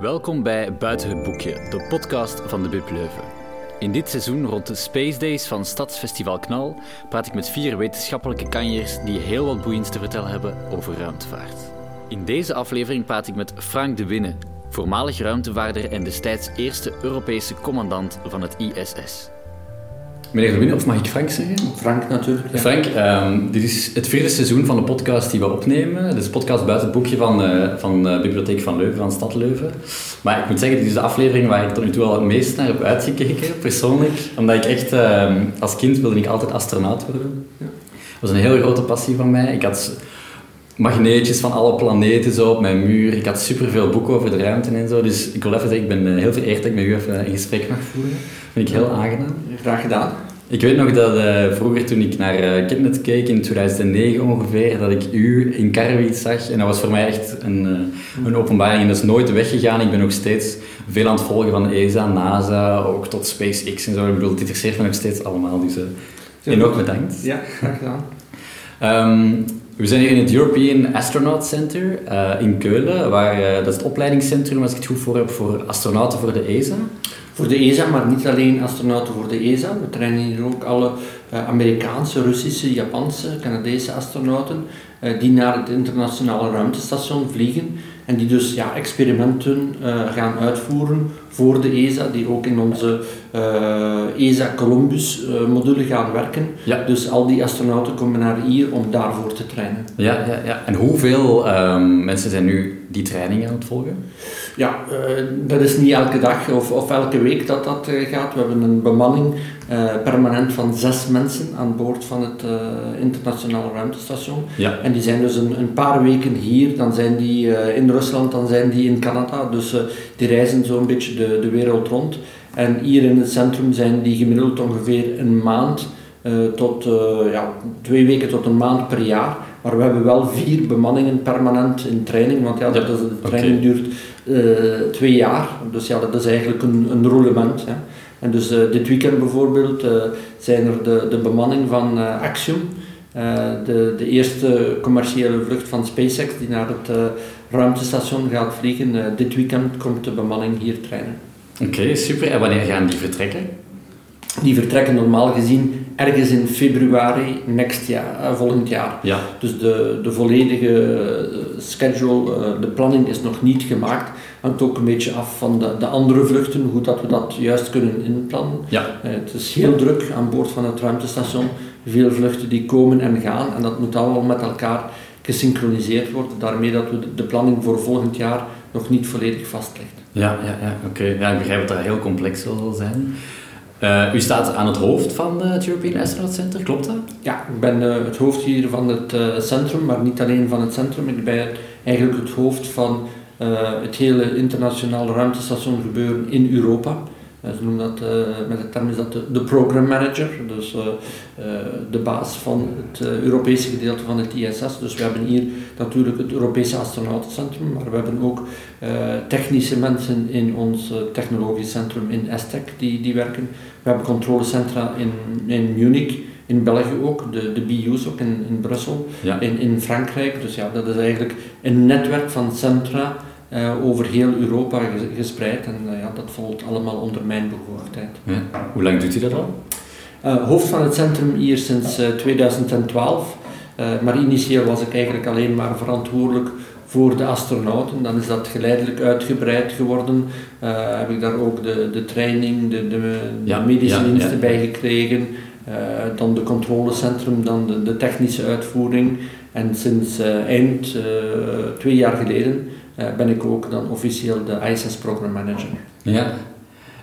Welkom bij Buiten het Boekje, de podcast van de Bib Leuven. In dit seizoen rond de Space Days van Stadsfestival Knal praat ik met vier wetenschappelijke kanjers die heel wat boeiends te vertellen hebben over ruimtevaart. In deze aflevering praat ik met Frank de Winne, voormalig ruimtevaarder en destijds eerste Europese commandant van het ISS. Meneer de of mag ik Frank zeggen? Frank natuurlijk. Ja. Frank, ehm, dit is het vierde seizoen van de podcast die we opnemen. Dit is podcast buiten het boekje van, uh, van de Bibliotheek van Leuven, van Stad Leuven. Maar ik moet zeggen, dit is de aflevering waar ik tot nu toe al het meest naar heb uitgekeken, persoonlijk. Omdat ik echt, ehm, als kind wilde ik altijd astronaut worden. Ja. Dat was een heel grote passie van mij. Ik had magneetjes van alle planeten zo op mijn muur. Ik had superveel boeken over de ruimte en zo. Dus ik wil even zeggen, ik ben eh, heel vereerd dat ik met u even een gesprek mag voeren. Vind ik heel aangenaam. Graag gedaan. Ik weet nog dat uh, vroeger toen ik naar uh, Kidnet keek, in 2009 ongeveer, dat ik u in Karwitz zag. En dat was voor mij echt een, uh, een openbaring. En dat is nooit weggegaan. Ik ben nog steeds veel aan het volgen van ESA, NASA, ook tot SpaceX en zo. Ik bedoel, het interesseert me nog steeds allemaal. Dus enorm bedankt. Ja, graag gedaan. Um, we zijn hier in het European Astronaut Center uh, in Keulen, waar, uh, dat is het opleidingscentrum, als ik het goed voor heb, voor astronauten voor de ESA. Voor de ESA, maar niet alleen astronauten voor de ESA. We trainen hier ook alle uh, Amerikaanse, Russische, Japanse, Canadese astronauten die naar het internationale ruimtestation vliegen en die dus ja, experimenten gaan uitvoeren voor de ESA, die ook in onze uh, ESA Columbus uh, module gaan werken. Ja. Dus al die astronauten komen naar hier om daarvoor te trainen. Ja, ja, ja. En hoeveel um, mensen zijn nu die training aan het volgen? Ja, uh, dat is niet elke dag of, of elke week dat dat gaat. We hebben een bemanning permanent van zes mensen aan boord van het internationale ruimtestation. Ja. En die zijn dus een, een, paar weken hier, dan zijn die in Rusland, dan zijn die in Canada. Dus die reizen zo'n beetje de, de wereld rond. En hier in het centrum zijn die gemiddeld ongeveer een maand uh, tot uh, ja, twee weken tot een maand per jaar. Maar we hebben wel vier bemanningen permanent in training, want ja, dat is, de training okay. duurt uh, twee jaar. Dus ja, dat is eigenlijk een, een roulement. Hè. En dus dit weekend bijvoorbeeld zijn er de, de bemanning van Axiom, de, de eerste commerciële vlucht van SpaceX die naar het ruimtestation gaat vliegen. dit weekend komt de bemanning hier trainen. Oké, okay, super. En wanneer gaan die vertrekken? Die vertrekken normaal gezien ergens in februari next jaar, volgend jaar. Ja. Dus de, de volledige schedule, de planning is nog niet gemaakt. Hangt ook een beetje af van de, de andere vluchten, hoe dat we dat juist kunnen inplannen. Ja. het is heel druk aan boord van het ruimtestation. Veel vluchten die komen en gaan en dat moet allemaal met elkaar gesynchroniseerd worden. Daarmee dat we de planning voor volgend jaar nog niet volledig vastleggen. Ja, ja, ja oké. Okay. Ja, ik begrijp dat dat heel complex zal zijn. Uh, u staat aan het hoofd van het European Astronaut Center, klopt dat? Ja, ik ben uh, het hoofd hier van het uh, centrum, maar niet alleen van het centrum. Ik ben eigenlijk het hoofd van het hele internationale ruimtestation gebeuren in Europa. Ze noemen dat, met de term is dat de, de program manager, dus de baas van het Europese gedeelte van het ISS. Dus we hebben hier natuurlijk het Europese astronautencentrum, maar we hebben ook technische mensen in ons technologisch centrum in ESTEC die, die werken. We hebben controlecentra in, in Munich, in België ook, de, de BU's ook in, in Brussel, ja. in, in Frankrijk. Dus ja, dat is eigenlijk een netwerk van centra uh, over heel Europa gespreid. En uh, ja, dat valt allemaal onder mijn bevoegdheid. Ja. Hoe lang doet u dat al? Uh, hoofd van het centrum hier sinds 2012. maar initieel was ik eigenlijk alleen maar verantwoordelijk voor de astronauten. Dan is dat geleidelijk uitgebreid geworden. heb ik daar ook de, de training, de, de, ja, de medische diensten bij gekregen. dan de controlecentrum, dan de, de, technische uitvoering. En sinds eind twee jaar geleden ben ik ook dan officieel de ISS Program Manager. Ja,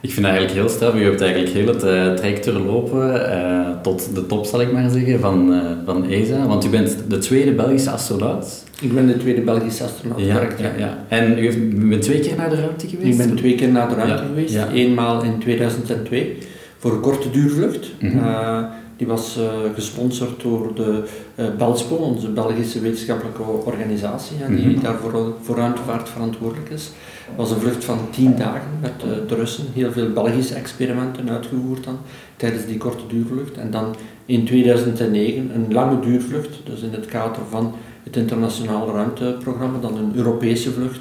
ik vind dat eigenlijk heel stel. U hebt eigenlijk heel het uh, traject doorlopen uh, tot de top, zal ik maar zeggen, van, van ESA. Want u bent de tweede Belgische astronaut. Ik ben de tweede Belgische astronaut, ja, correct. Ja, ja. En u, heeft, u bent twee keer naar de ruimte geweest? Ik ben twee keer naar de ruimte Ja, geweest. ja. Eenmaal in 2002 voor een korte duurvlucht. Uh, die was uh, gesponsord door de uh, Belspo, onze Belgische wetenschappelijke organisatie, die Mhm. daarvoor voor ruimtevaart verantwoordelijk is. Het was een vlucht van tien dagen met uh, de Russen, heel veel Belgische experimenten uitgevoerd dan, tijdens die korte duurvlucht. En dan in 2009 een lange duurvlucht, dus in het kader van het internationale ruimteprogramma, dan een Europese vlucht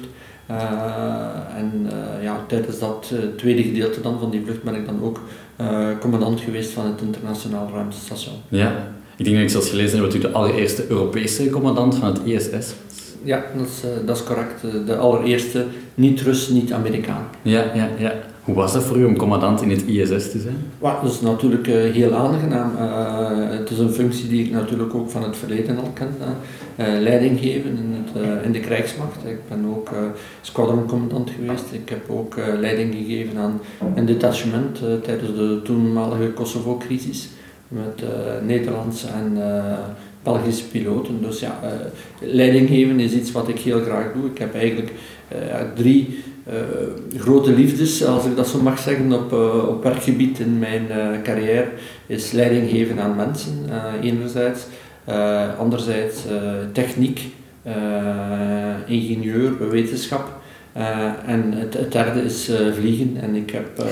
en ja, tijdens dat tweede gedeelte dan van die vlucht ben ik dan ook commandant geweest van het internationaal ruimtestation. Ja, ik denk dat ik zelfs gelezen heb dat u de allereerste Europese commandant van het ISS ja, dat is, dat is correct. De allereerste niet-Rus, niet-Amerikaan. Ja, ja, ja. Hoe was dat voor u om commandant in het ISS te zijn? Dat is natuurlijk uh, heel aangenaam. Uh, het is een functie die ik natuurlijk ook van het verleden al ken. Uh, leiding geven in, het, in de krijgsmacht. Ik ben ook squadroncommandant geweest. Ik heb ook leiding gegeven aan een detachement tijdens de toenmalige Kosovo-crisis. Met Nederlandse en Belgische piloten. Dus ja, leiding geven is iets wat ik heel graag doe. Ik heb eigenlijk drie uh, grote liefdes, als ik dat zo mag zeggen, op, op werkgebied in mijn uh, carrière is leiding geven aan mensen, enerzijds. anderzijds techniek, ingenieur, wetenschap. en het, derde is vliegen. En ik heb,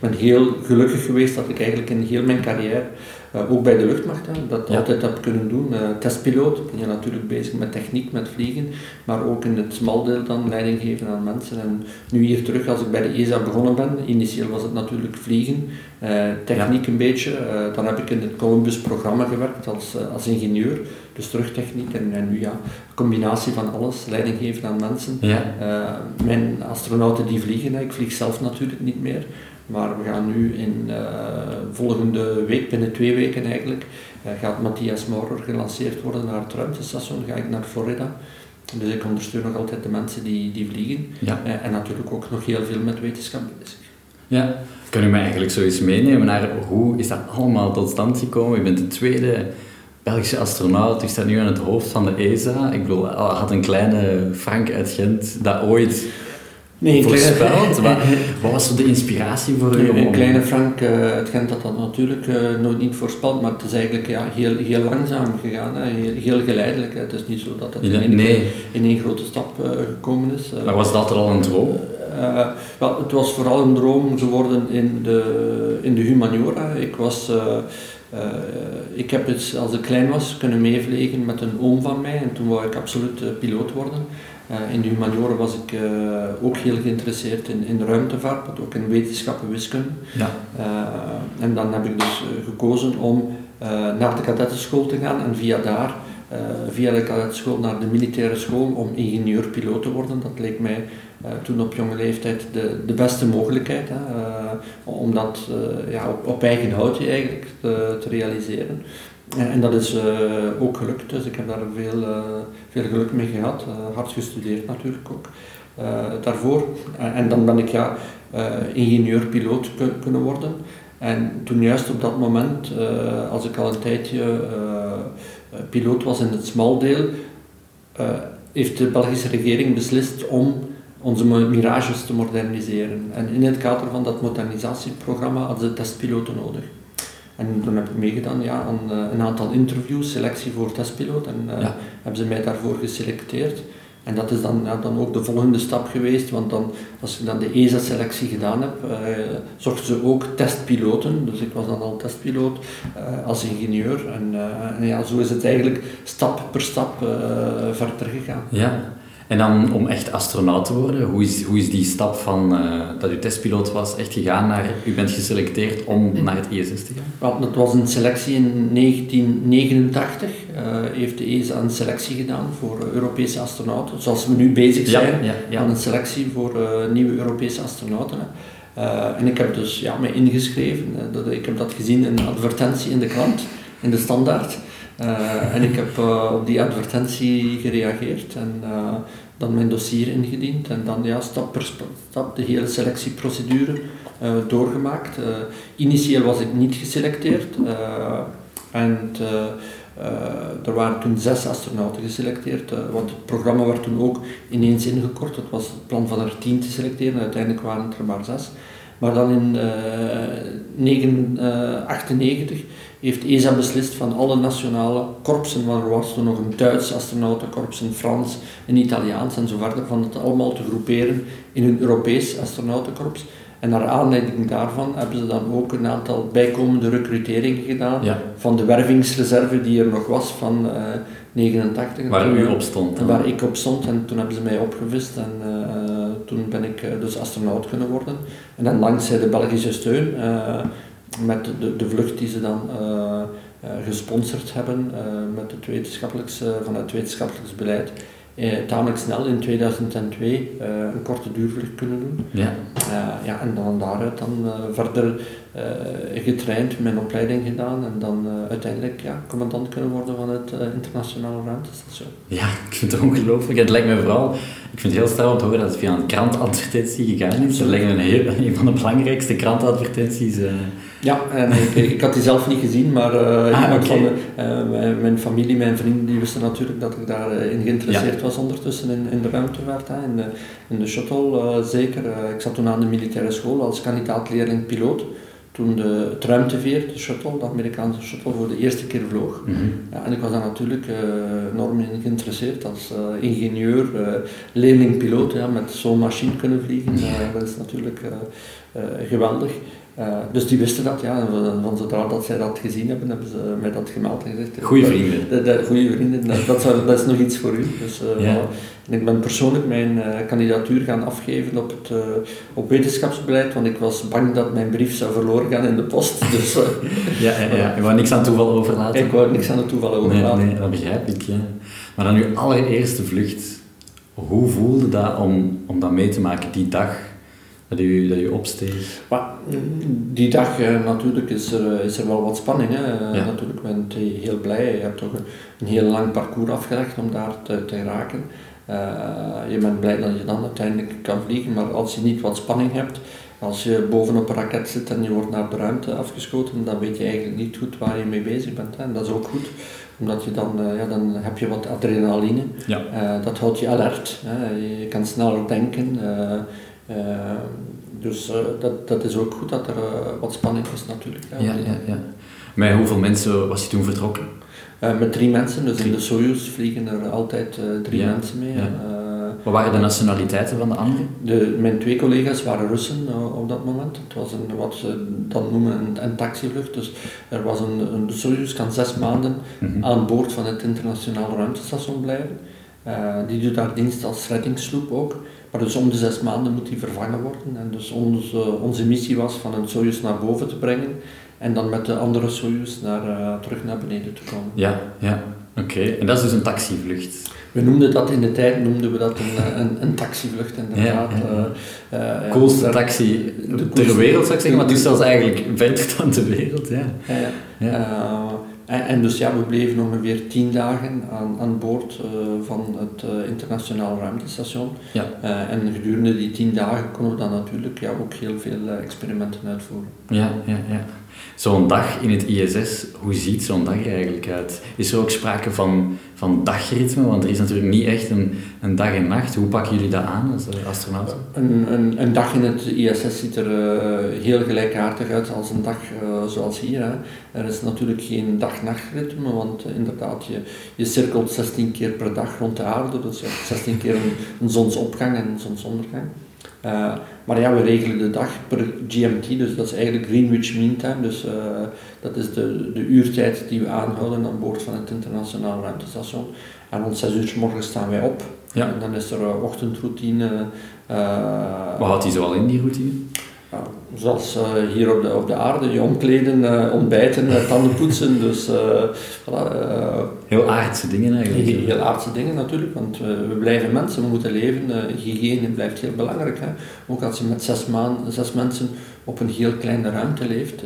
ben heel gelukkig geweest dat ik eigenlijk in heel mijn carrière ook bij de luchtmacht, hè, dat ja. altijd heb kunnen doen. Uh, testpiloot, ben je natuurlijk bezig met techniek, met vliegen, maar ook in het smaldeel dan leiding geven aan mensen. En nu hier terug, als ik bij de ESA begonnen ben, initieel was het natuurlijk vliegen, uh, techniek een beetje. dan heb ik in het Columbus-programma gewerkt als, als ingenieur, dus terugtechniek. En, en nu ja, combinatie van alles, leiding geven aan mensen. Ja. mijn astronauten die vliegen, ik vlieg zelf natuurlijk niet meer. Maar we gaan nu in uh, volgende week, binnen twee weken eigenlijk, uh, gaat Matthias Maurer gelanceerd worden naar het ruimtestation. Ga ik naar Florida. Dus ik ondersteun nog altijd de mensen die, die vliegen. Ja. Uh, en natuurlijk ook nog heel veel met wetenschap bezig. Ja, kan u mij eigenlijk zoiets meenemen naar hoe is dat allemaal tot stand gekomen? U bent de tweede Belgische astronaut, u staat nu aan het hoofd van de ESA. Ik bedoel, had een kleine Frank uit Gent dat ooit Nee, voorspeld? wat, wat was de inspiratie voor u? Een kleine Frank, uh, het Gent had dat natuurlijk uh, nooit niet voorspeld, maar het is eigenlijk ja, heel, heel langzaam gegaan, hè, heel, heel geleidelijk. Hè. Het is niet zo dat het in, één, nee. in één grote stap uh, gekomen is. maar was dat er al een droom? wel, het was vooral een droom geworden in de, in de humaniora. Ik was... ik heb het, als ik klein was, kunnen meevliegen met een oom van mij en toen wou ik absoluut piloot worden. Uh, in de humaniora was ik uh, ook heel geïnteresseerd in, in ruimtevaart, ook in wetenschap en wiskunde. Ja. Uh, en dan heb ik dus gekozen om naar de kadettenschool te gaan en via daar, via de kadettenschool naar de militaire school om ingenieur-piloot te worden. Dat leek mij toen op jonge leeftijd de, de beste mogelijkheid, hè, om dat ja, op, op, eigen houtje eigenlijk te, te realiseren. En dat is uh, ook gelukt, dus ik heb daar veel, uh, veel geluk mee gehad. Uh, hard gestudeerd natuurlijk ook daarvoor. En, dan ben ik ja, ingenieur-piloot kunnen worden. En toen juist op dat moment, als ik al een tijdje piloot was in het smaldeel, heeft de Belgische regering beslist om onze mirages te moderniseren. En in het kader van dat modernisatieprogramma hadden ze testpiloten nodig. En toen heb ik meegedaan ja, aan uh, een aantal interviews, selectie voor testpiloot. En uh, hebben ze mij daarvoor geselecteerd. En dat is dan, ja, dan ook de volgende stap geweest, want dan, als ik dan de ESA-selectie gedaan heb, uh, zochten ze ook testpiloten. Dus ik was dan al testpiloot als ingenieur. En, en, ja, zo is het eigenlijk stap per stap verder gegaan. Ja, en dan om echt astronaut te worden, hoe is, hoe is die stap van uh, dat u testpiloot was echt gegaan naar, u bent geselecteerd om naar het ISS te gaan? Wel, dat was een selectie in 1989. Uh, eh, heeft de ESA een selectie gedaan voor Europese astronauten, zoals we nu bezig zijn ja, ja, aan een selectie voor uh, nieuwe Europese astronauten. en ik heb dus ja, mij ingeschreven, dat, ik heb dat gezien in een advertentie in de krant, in de standaard. Uh, en ik heb uh, op die advertentie gereageerd en uh, dan mijn dossier ingediend en dan ja, stap per stap de hele selectieprocedure doorgemaakt. initieel was ik niet geselecteerd en er waren toen zes astronauten geselecteerd, want het programma werd toen ook ineens ingekort. Het was het plan van er tien te selecteren, uiteindelijk waren het er maar zes. Maar dan in 1998 heeft ESA beslist van alle nationale korpsen, waar er was toen nog een Duits astronautenkorps, een Frans, een Italiaans en zo verder, van het allemaal te groeperen in een Europees astronautenkorps. En naar aanleiding daarvan hebben ze dan ook een aantal bijkomende recruteringen gedaan Ja. van de wervingsreserve die er nog was van eh 89. Waar u eh, op stond. dan. Waar ik op stond en toen hebben ze mij opgevist en eh, toen ben ik eh, dus astronaut kunnen worden. En dan dankzij de Belgische steun, eh, met de, de vlucht die ze dan eh, eh, gesponsord hebben eh, met het wetenschappelijks, vanuit het wetenschappelijks beleid, tamelijk snel in 2002 eh, een korte duurvlucht kunnen doen. Ja. Ja, en dan daaruit dan verder getraind, mijn opleiding gedaan en dan uiteindelijk ja, commandant kunnen worden van het internationale ruimtestation. ja, ik vind het ongelooflijk. Het lijkt me vooral, ik vind het heel sterk om te horen dat het via een krantadvertentie gegaan is. Dat lijkt me een, heel, een van de belangrijkste krantadvertenties. Eh. Ja, en ik, ik had die zelf niet gezien, maar eh, Ah, van de, eh, mijn, familie, mijn vrienden, die wisten natuurlijk dat ik daarin geïnteresseerd was ondertussen in, in de ruimtevaart, hè, in, de, in de shuttle eh, zeker. Eh, ik zat toen aan de militaire school als kandidaat-leerling piloot. Toen de, het ruimteveer, de shuttle, de Amerikaanse shuttle, voor de eerste keer vloog. Mhm. Ja, en ik was daar natuurlijk eh, enorm in geïnteresseerd als eh, ingenieur, eh leerling-piloot, ja, met zo'n machine kunnen vliegen. eh, dat is natuurlijk eh, eh, geweldig. Eh, dus die wisten dat, ja. En van- van zodra dat zij dat gezien hebben, hebben ze mij dat gemeld en gezegd. Goeie vrienden. Dat, dat, goeie vrienden, dat, dat, zou- dat is nog iets voor u. Dus, eh, Ja. En ik ben persoonlijk mijn eh, kandidatuur gaan afgeven op, het, op wetenschapsbeleid, want ik was bang dat mijn brief zou verloren gaan in de post. Dus Ja, ja, ja. Je wou niks aan toeval overlaten. ik wou niks aan het toeval Nee, overlaten. nee, dat begrijp ik. Ja. Maar dan uw allereerste vlucht, hoe voelde dat om, om dat mee te maken die dag dat u, dat u opsteeg? Maar die dag eh, natuurlijk is er, is er wel wat spanning. Hè. Eh, Ja. Natuurlijk ben je heel blij. Je hebt toch een, heel lang parcours afgelegd om daar te, te geraken. Eh, je bent blij dat je dan uiteindelijk kan vliegen, maar als je niet wat spanning hebt, als je bovenop een raket zit en je wordt naar de ruimte afgeschoten, dan weet je eigenlijk niet goed waar je mee bezig bent. Hè. En dat is ook goed, omdat je dan, eh, ja, dan heb je wat adrenaline. Ja. Eh, dat houdt je alert. Hè. Je kan sneller denken. Eh, dus eh, dat, dat is ook goed dat er eh, wat spanning is natuurlijk. hè. Ja, ja, ja. Met hoeveel mensen was je toen vertrokken? Met drie mensen, dus in de Soyuz vliegen er altijd drie Ja, mensen mee. ja. Wat waren de nationaliteiten van de anderen? de, mijn twee collega's waren Russen op dat moment. Het was een, wat ze dan noemen een, een taxivlucht. Dus er was een, een de Soyuz kan zes maanden Mhm. aan boord van het internationale ruimtestation blijven. Die doet daar dienst als reddingssloep ook. Maar dus om de zes maanden moet die vervangen worden. En dus onze, onze missie was van een Soyuz naar boven te brengen en dan met de andere Soyuz naar, eh, terug naar beneden te komen. Ja, ja. Oké. En dat is dus een taxivlucht. We noemden dat in de tijd noemden we dat een, eh, een, een taxivlucht inderdaad. Ja, ja. Eh, eh, Coolste taxi de ter wereld zou ik zeggen, maar het is zelfs eigenlijk verder dan de wereld. Ja. Ja, ja. En, en dus ja, we bleven ongeveer tien dagen aan, aan boord eh, van het eh, internationaal ruimtestation. Ja. Eh, en gedurende die tien dagen konden we dan natuurlijk ja, ook heel veel experimenten uitvoeren. Ja, ja, ja. Zo'n dag in het ISS, hoe ziet zo'n dag er eigenlijk uit? Is er ook sprake van, van dagritme? Want er is natuurlijk niet echt een, een dag en nacht. Hoe pakken jullie dat aan als eh, astronauten? Een, een, een dag in het ISS ziet er eh, heel gelijkaardig uit als een dag eh, zoals hier. Hè. Er is natuurlijk geen dag-nachtritme, want inderdaad, je, je cirkelt 16 keer per dag rond de aarde, dus je hebt 16 keer een, een zonsopgang en een zonsondergang. Maar ja, we regelen de dag per GMT, dus dat is eigenlijk Greenwich Mean Time, dus dat is de, de uurtijd die we aanhouden aan boord van het internationaal ruimtestation. En rond 6 uur 's morgens staan wij op. Ja. En dan is er eh, ochtendroutine. eh, Wat houdt die zoal in, die routine? Ja, zoals eh, hier op de, op de aarde, je omkleden, eh, ontbijten, eh, tanden poetsen. Dus voilà, Heel aardse dingen eigenlijk. heel, heel aardse dingen natuurlijk, want we blijven mensen, we moeten leven. hygiëne blijft heel belangrijk. Hè. Ook als je met zes, maan, zes mensen op een heel kleine ruimte leeft,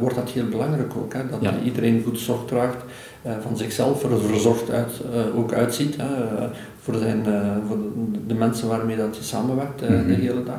wordt dat heel belangrijk ook. Hè, dat Ja. iedereen goed zorg draagt van zichzelf, er verzorgd uit, ook uitziet. Hè, voor, zijn, voor de, de mensen waarmee dat je samenwerkt eh, Mhm. de hele dag.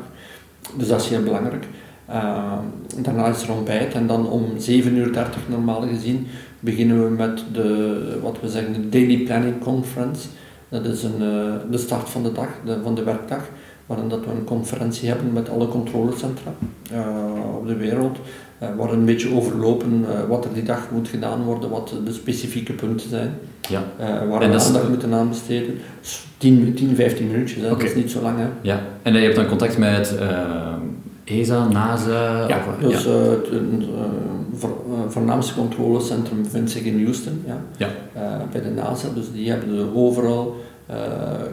Dus dat is heel belangrijk. Uh, daarna is er ontbijt en dan om 7.30 uur normaal gezien beginnen we met de, wat we zeggen, de Daily Planning Conference. Dat is een, eh, de start van de dag, van de werkdag, waarin dat we een conferentie hebben met alle controlecentra eh, op de wereld, eh, waar een beetje overlopen wat er die dag moet gedaan worden, wat de specifieke punten zijn, Ja. eh, waar En we dat is- aandacht moeten aan besteden. 10, 10 15 minuutjes, hè, dat is niet zo lang. Hè. ja. En je hebt dan contact met, eh, ESA, NASA? Ja, of, dus uh, het uh, voor, voornaamste controlecentrum bevindt zich in Houston, ja, ja. bij de NASA. Dus die hebben de overal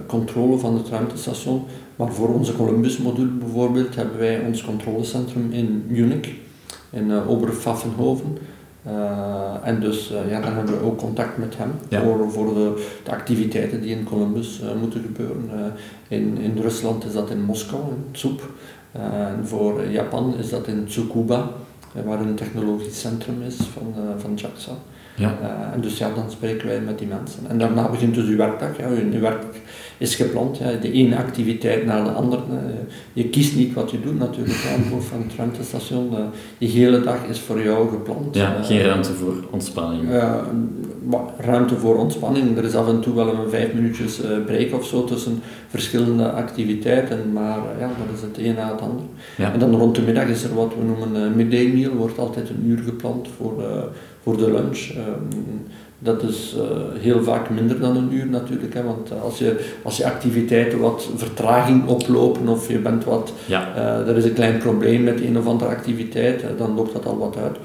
controle van het ruimtestation. Maar voor onze Columbus-module bijvoorbeeld hebben wij ons controlecentrum in Munich, in Oberpfaffenhofen. Uh, en dus uh, ja, dan hebben we ook contact met hem ja. voor, voor de, de, activiteiten die in Columbus uh, moeten gebeuren. in, in Rusland is dat in Moskou, in Tsup. en voor Japan is dat in Tsukuba, waar een technologisch centrum is van, van JAXA. Ja. en dus ja, dan spreken wij met die mensen. En daarna begint dus uw werkdag. Ja, uw, uw werk is gepland. Ja, de ene activiteit naar de andere. Je kiest niet wat je doet natuurlijk. Ja, van het ruimtestation. De hele dag is voor jou gepland. Ja, geen ruimte voor ontspanning. Ruimte voor ontspanning. Er is af en toe wel een vijf minuutjes break of zo tussen verschillende activiteiten. Maar ja, dat is het een na het ander. Ja. En dan rond de middag is er wat we noemen een midday meal. Wordt altijd een uur gepland voor, voor de lunch. Dat is uh, heel vaak minder dan een uur natuurlijk, hè, want als je, als je activiteiten wat vertraging oplopen of je bent wat, ja. uh, er is een klein probleem met een of andere activiteit, dan loopt dat al wat uit.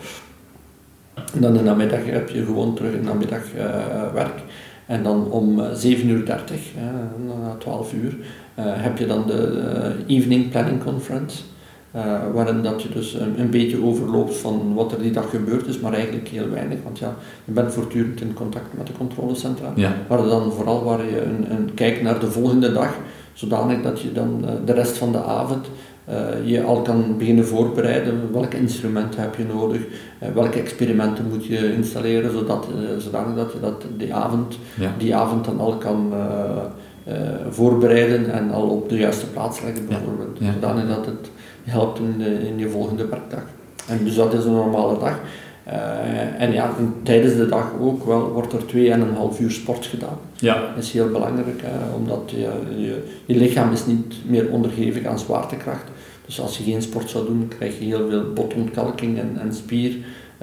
En dan in de namiddag heb je gewoon terug in de namiddag werk. En dan om 7.30 uur, 30, na 12 uur, heb je dan de Evening Planning Conference. Uh, waarin dat je dus een, een, beetje overloopt van wat er die dag gebeurd is, maar eigenlijk heel weinig, want ja, je bent voortdurend in contact met de controlecentra, ja. waar dan vooral waar je een, een kijk naar de volgende dag, zodanig dat je dan uh, de rest van de avond je al kan beginnen voorbereiden, welke instrumenten heb je nodig, welke experimenten moet je installeren, zodat, zodanig dat je dat die avond, ja. die avond dan al kan voorbereiden en al op de juiste plaats leggen bijvoorbeeld, Ja. zodanig dat het helpt in, de, in je volgende werkdag. En dus dat is een normale dag. Uh, en ja, en tijdens de dag ook wel wordt er 2,5 uur sport gedaan. Ja. Dat is heel belangrijk, hè, omdat je, je, je, lichaam is niet meer onderhevig aan zwaartekracht. Dus als je geen sport zou doen, krijg je heel veel botontkalking en, en spier,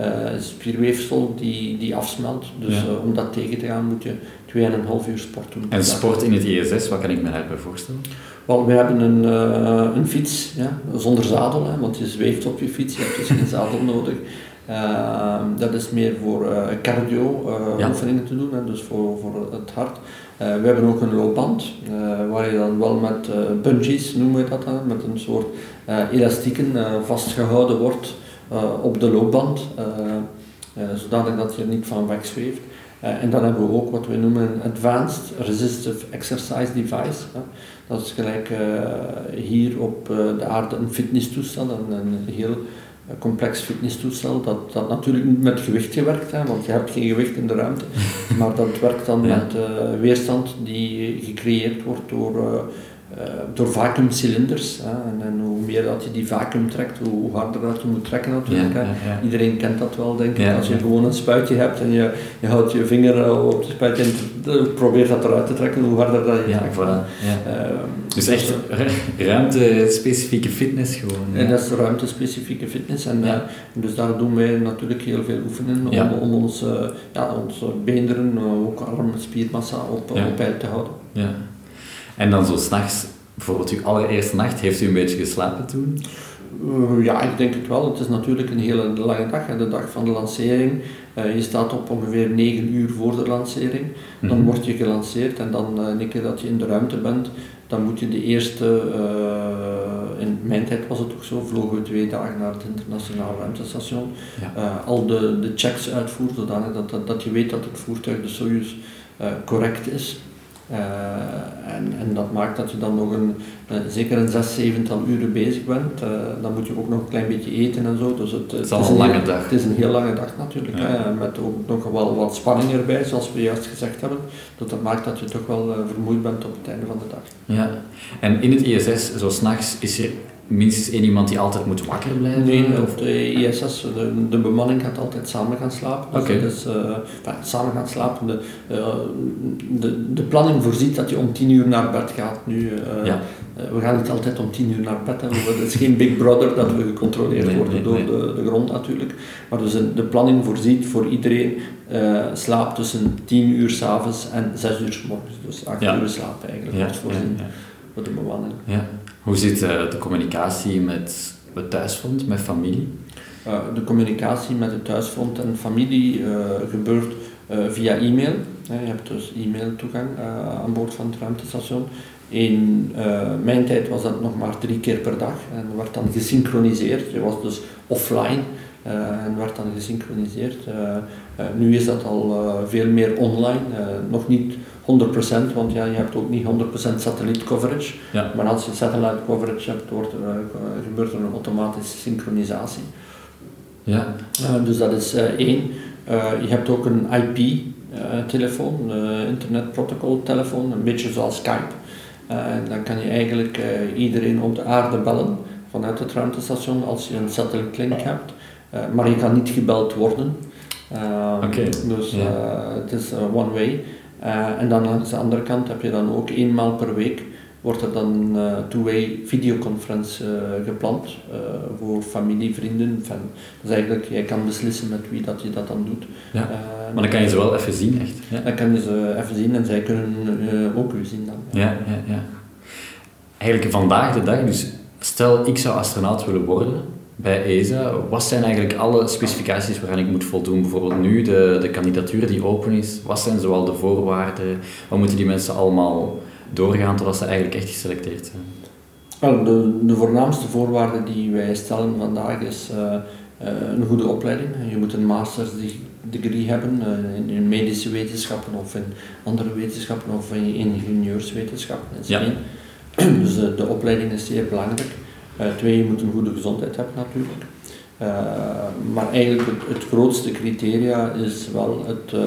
uh, spierweefsel die, die afsmelt. Dus Ja. uh, om dat tegen te gaan moet je 2,5 uur sport doen. En sport in het ISS, wat kan ik me daarbij voorstellen? Wel, we hebben een, uh, een fiets, ja, zonder zadel, hè, want je zweeft op je fiets, je hebt dus geen zadel nodig. Uh, dat is meer voor uh, cardio Ja. oefeningen te doen, hè, dus voor, voor het hart. we hebben ook een loopband, waar je dan wel met bungees, noemen we dat, hè, met een soort elastieken vastgehouden wordt op de loopband, zodanig dat je er niet van wegzweeft. En dan hebben we ook wat we noemen een Advanced Resistive Exercise Device. Hè. Dat is gelijk hier op de aarde een fitnesstoestel, een, een heel complex fitnesstoestel, dat, dat natuurlijk niet met gewicht werkt, hè, want je hebt geen gewicht in de ruimte, maar dat werkt dan Ja. met weerstand die gecreëerd wordt door, door vacuümcilinders. En, en hoe meer dat je die vacuüm trekt, hoe harder dat je moet trekken natuurlijk. Ja, hè. ja, ja. Iedereen kent dat wel, denk ik. Als je gewoon een spuitje hebt en je, je houdt je vinger eh, op het spuitje en t- probeert dat eruit te trekken, hoe harder dat je Ja, trekt. voilà. Ehm, Dus echt ruimte-specifieke fitness gewoon. En dat is ruimtespecifieke fitness. En, eh, dus daar doen wij natuurlijk heel veel oefeningen Ja. om, om onze, ja, onze beenderen, eh, ook arm, spiermassa op, op peil te houden. En dan zo s'nachts, bijvoorbeeld uw allereerste nacht, heeft u een beetje geslapen toen? Eh, ja, ik denk het wel. Het is natuurlijk een hele lange dag. De dag van de lancering. Eh, je staat op ongeveer 9 uur voor de lancering. Dan Mhm. word je gelanceerd en dan eh, een keer dat je in de ruimte bent, dan moet je de eerste, eh, in mijn tijd was het ook zo, vlogen we twee dagen naar het internationaal ruimtestation. Ja. Eh, al de, de checks uitvoeren, zodanig dat, dat, dat je weet dat het voertuig, de Soyuz, eh, correct is. Eh, en, en dat maakt dat je dan nog een, eh, zeker een zes, zevental uren bezig bent. Eh, dan moet je ook nog een klein beetje eten en zo. Dus het, Het is een heel- lange dag. Het is een heel lange dag natuurlijk. Ja. Hè, met ook nog wel wat spanning erbij, zoals we juist gezegd hebben. Dat, dat maakt dat je toch wel vermoeid bent op het einde van de dag. Ja. En in het ISS, zo s'nachts, is er minstens één iemand die altijd moet wakker blijven? Nee, Of- op de ISS, de, de bemanning gaat altijd samen gaan slapen. Dus eh, enfin, samen gaan slapen. De, eh, de, de planning voorziet dat je om tien uur naar bed gaat. Nu, eh, Ja. eh, we gaan niet altijd om tien uur naar bed. Hè. We- Het is geen Big Brother dat we gecontroleerd Nee, worden nee, door nee. De, de grond natuurlijk. Maar dus de planning voorziet voor iedereen eh slaap tussen tien uur s'avonds en zes uur 's morgens. Dus acht Ja. uur slaap eigenlijk wordt ja, voorzien voor de bemanning. Hoe zit eh, de communicatie met het thuisfront met familie? de communicatie met het thuisfront en familie gebeurt via e-mail. je hebt dus e-mail-toegang aan boord van het ruimtestation. In mijn tijd was dat nog maar drie keer per dag en werd dan gesynchroniseerd. Je was dus offline en werd dan gesynchroniseerd. nu is dat al veel meer online, nog niet 100%, want ja, je hebt ook niet 100% satelliet coverage. Ja. Maar als je satellite coverage hebt, wordt er, uh, gebeurt er een automatische synchronisatie. Ja. Uh, dus dat is uh, één. je hebt ook een IP-telefoon, internet protocol telefoon, een beetje zoals Skype. en dan kan je eigenlijk iedereen op de aarde bellen vanuit het ruimtestation als je een satellite link hebt. maar je kan niet gebeld worden. Okay. Dus het is one way. Uh, en dan aan de andere kant heb je dan ook eenmaal per week wordt er dan een uh, two-way videoconference uh, gepland voor familie, vrienden. Van, dus eigenlijk, jij kan beslissen met wie dat je dat dan doet. Ja. maar dan kan je ze wel even zien, echt. Ja. Dan kan je ze even zien en zij kunnen ook u zien dan. Ja, ja, ja. Eigenlijk vandaag de dag, dus stel ik zou astronaut willen worden, bij ESA, wat zijn eigenlijk alle specificaties waaraan ik moet voldoen? Bijvoorbeeld nu, de, de kandidatuur die open is, wat zijn zoal de voorwaarden? Wat moeten die mensen allemaal doorgaan totdat ze eigenlijk echt geselecteerd zijn? Wel, de, de voornaamste voorwaarde die wij stellen vandaag is uh, uh, een goede opleiding. Je moet een master's degree hebben uh, in, in, medische wetenschappen of in andere wetenschappen of in ingenieurswetenschappen. Ja. Dus de opleiding is zeer belangrijk. Uh, twee, je moet een goede gezondheid hebben natuurlijk. Uh, maar eigenlijk het, grootste criteria is wel het uh,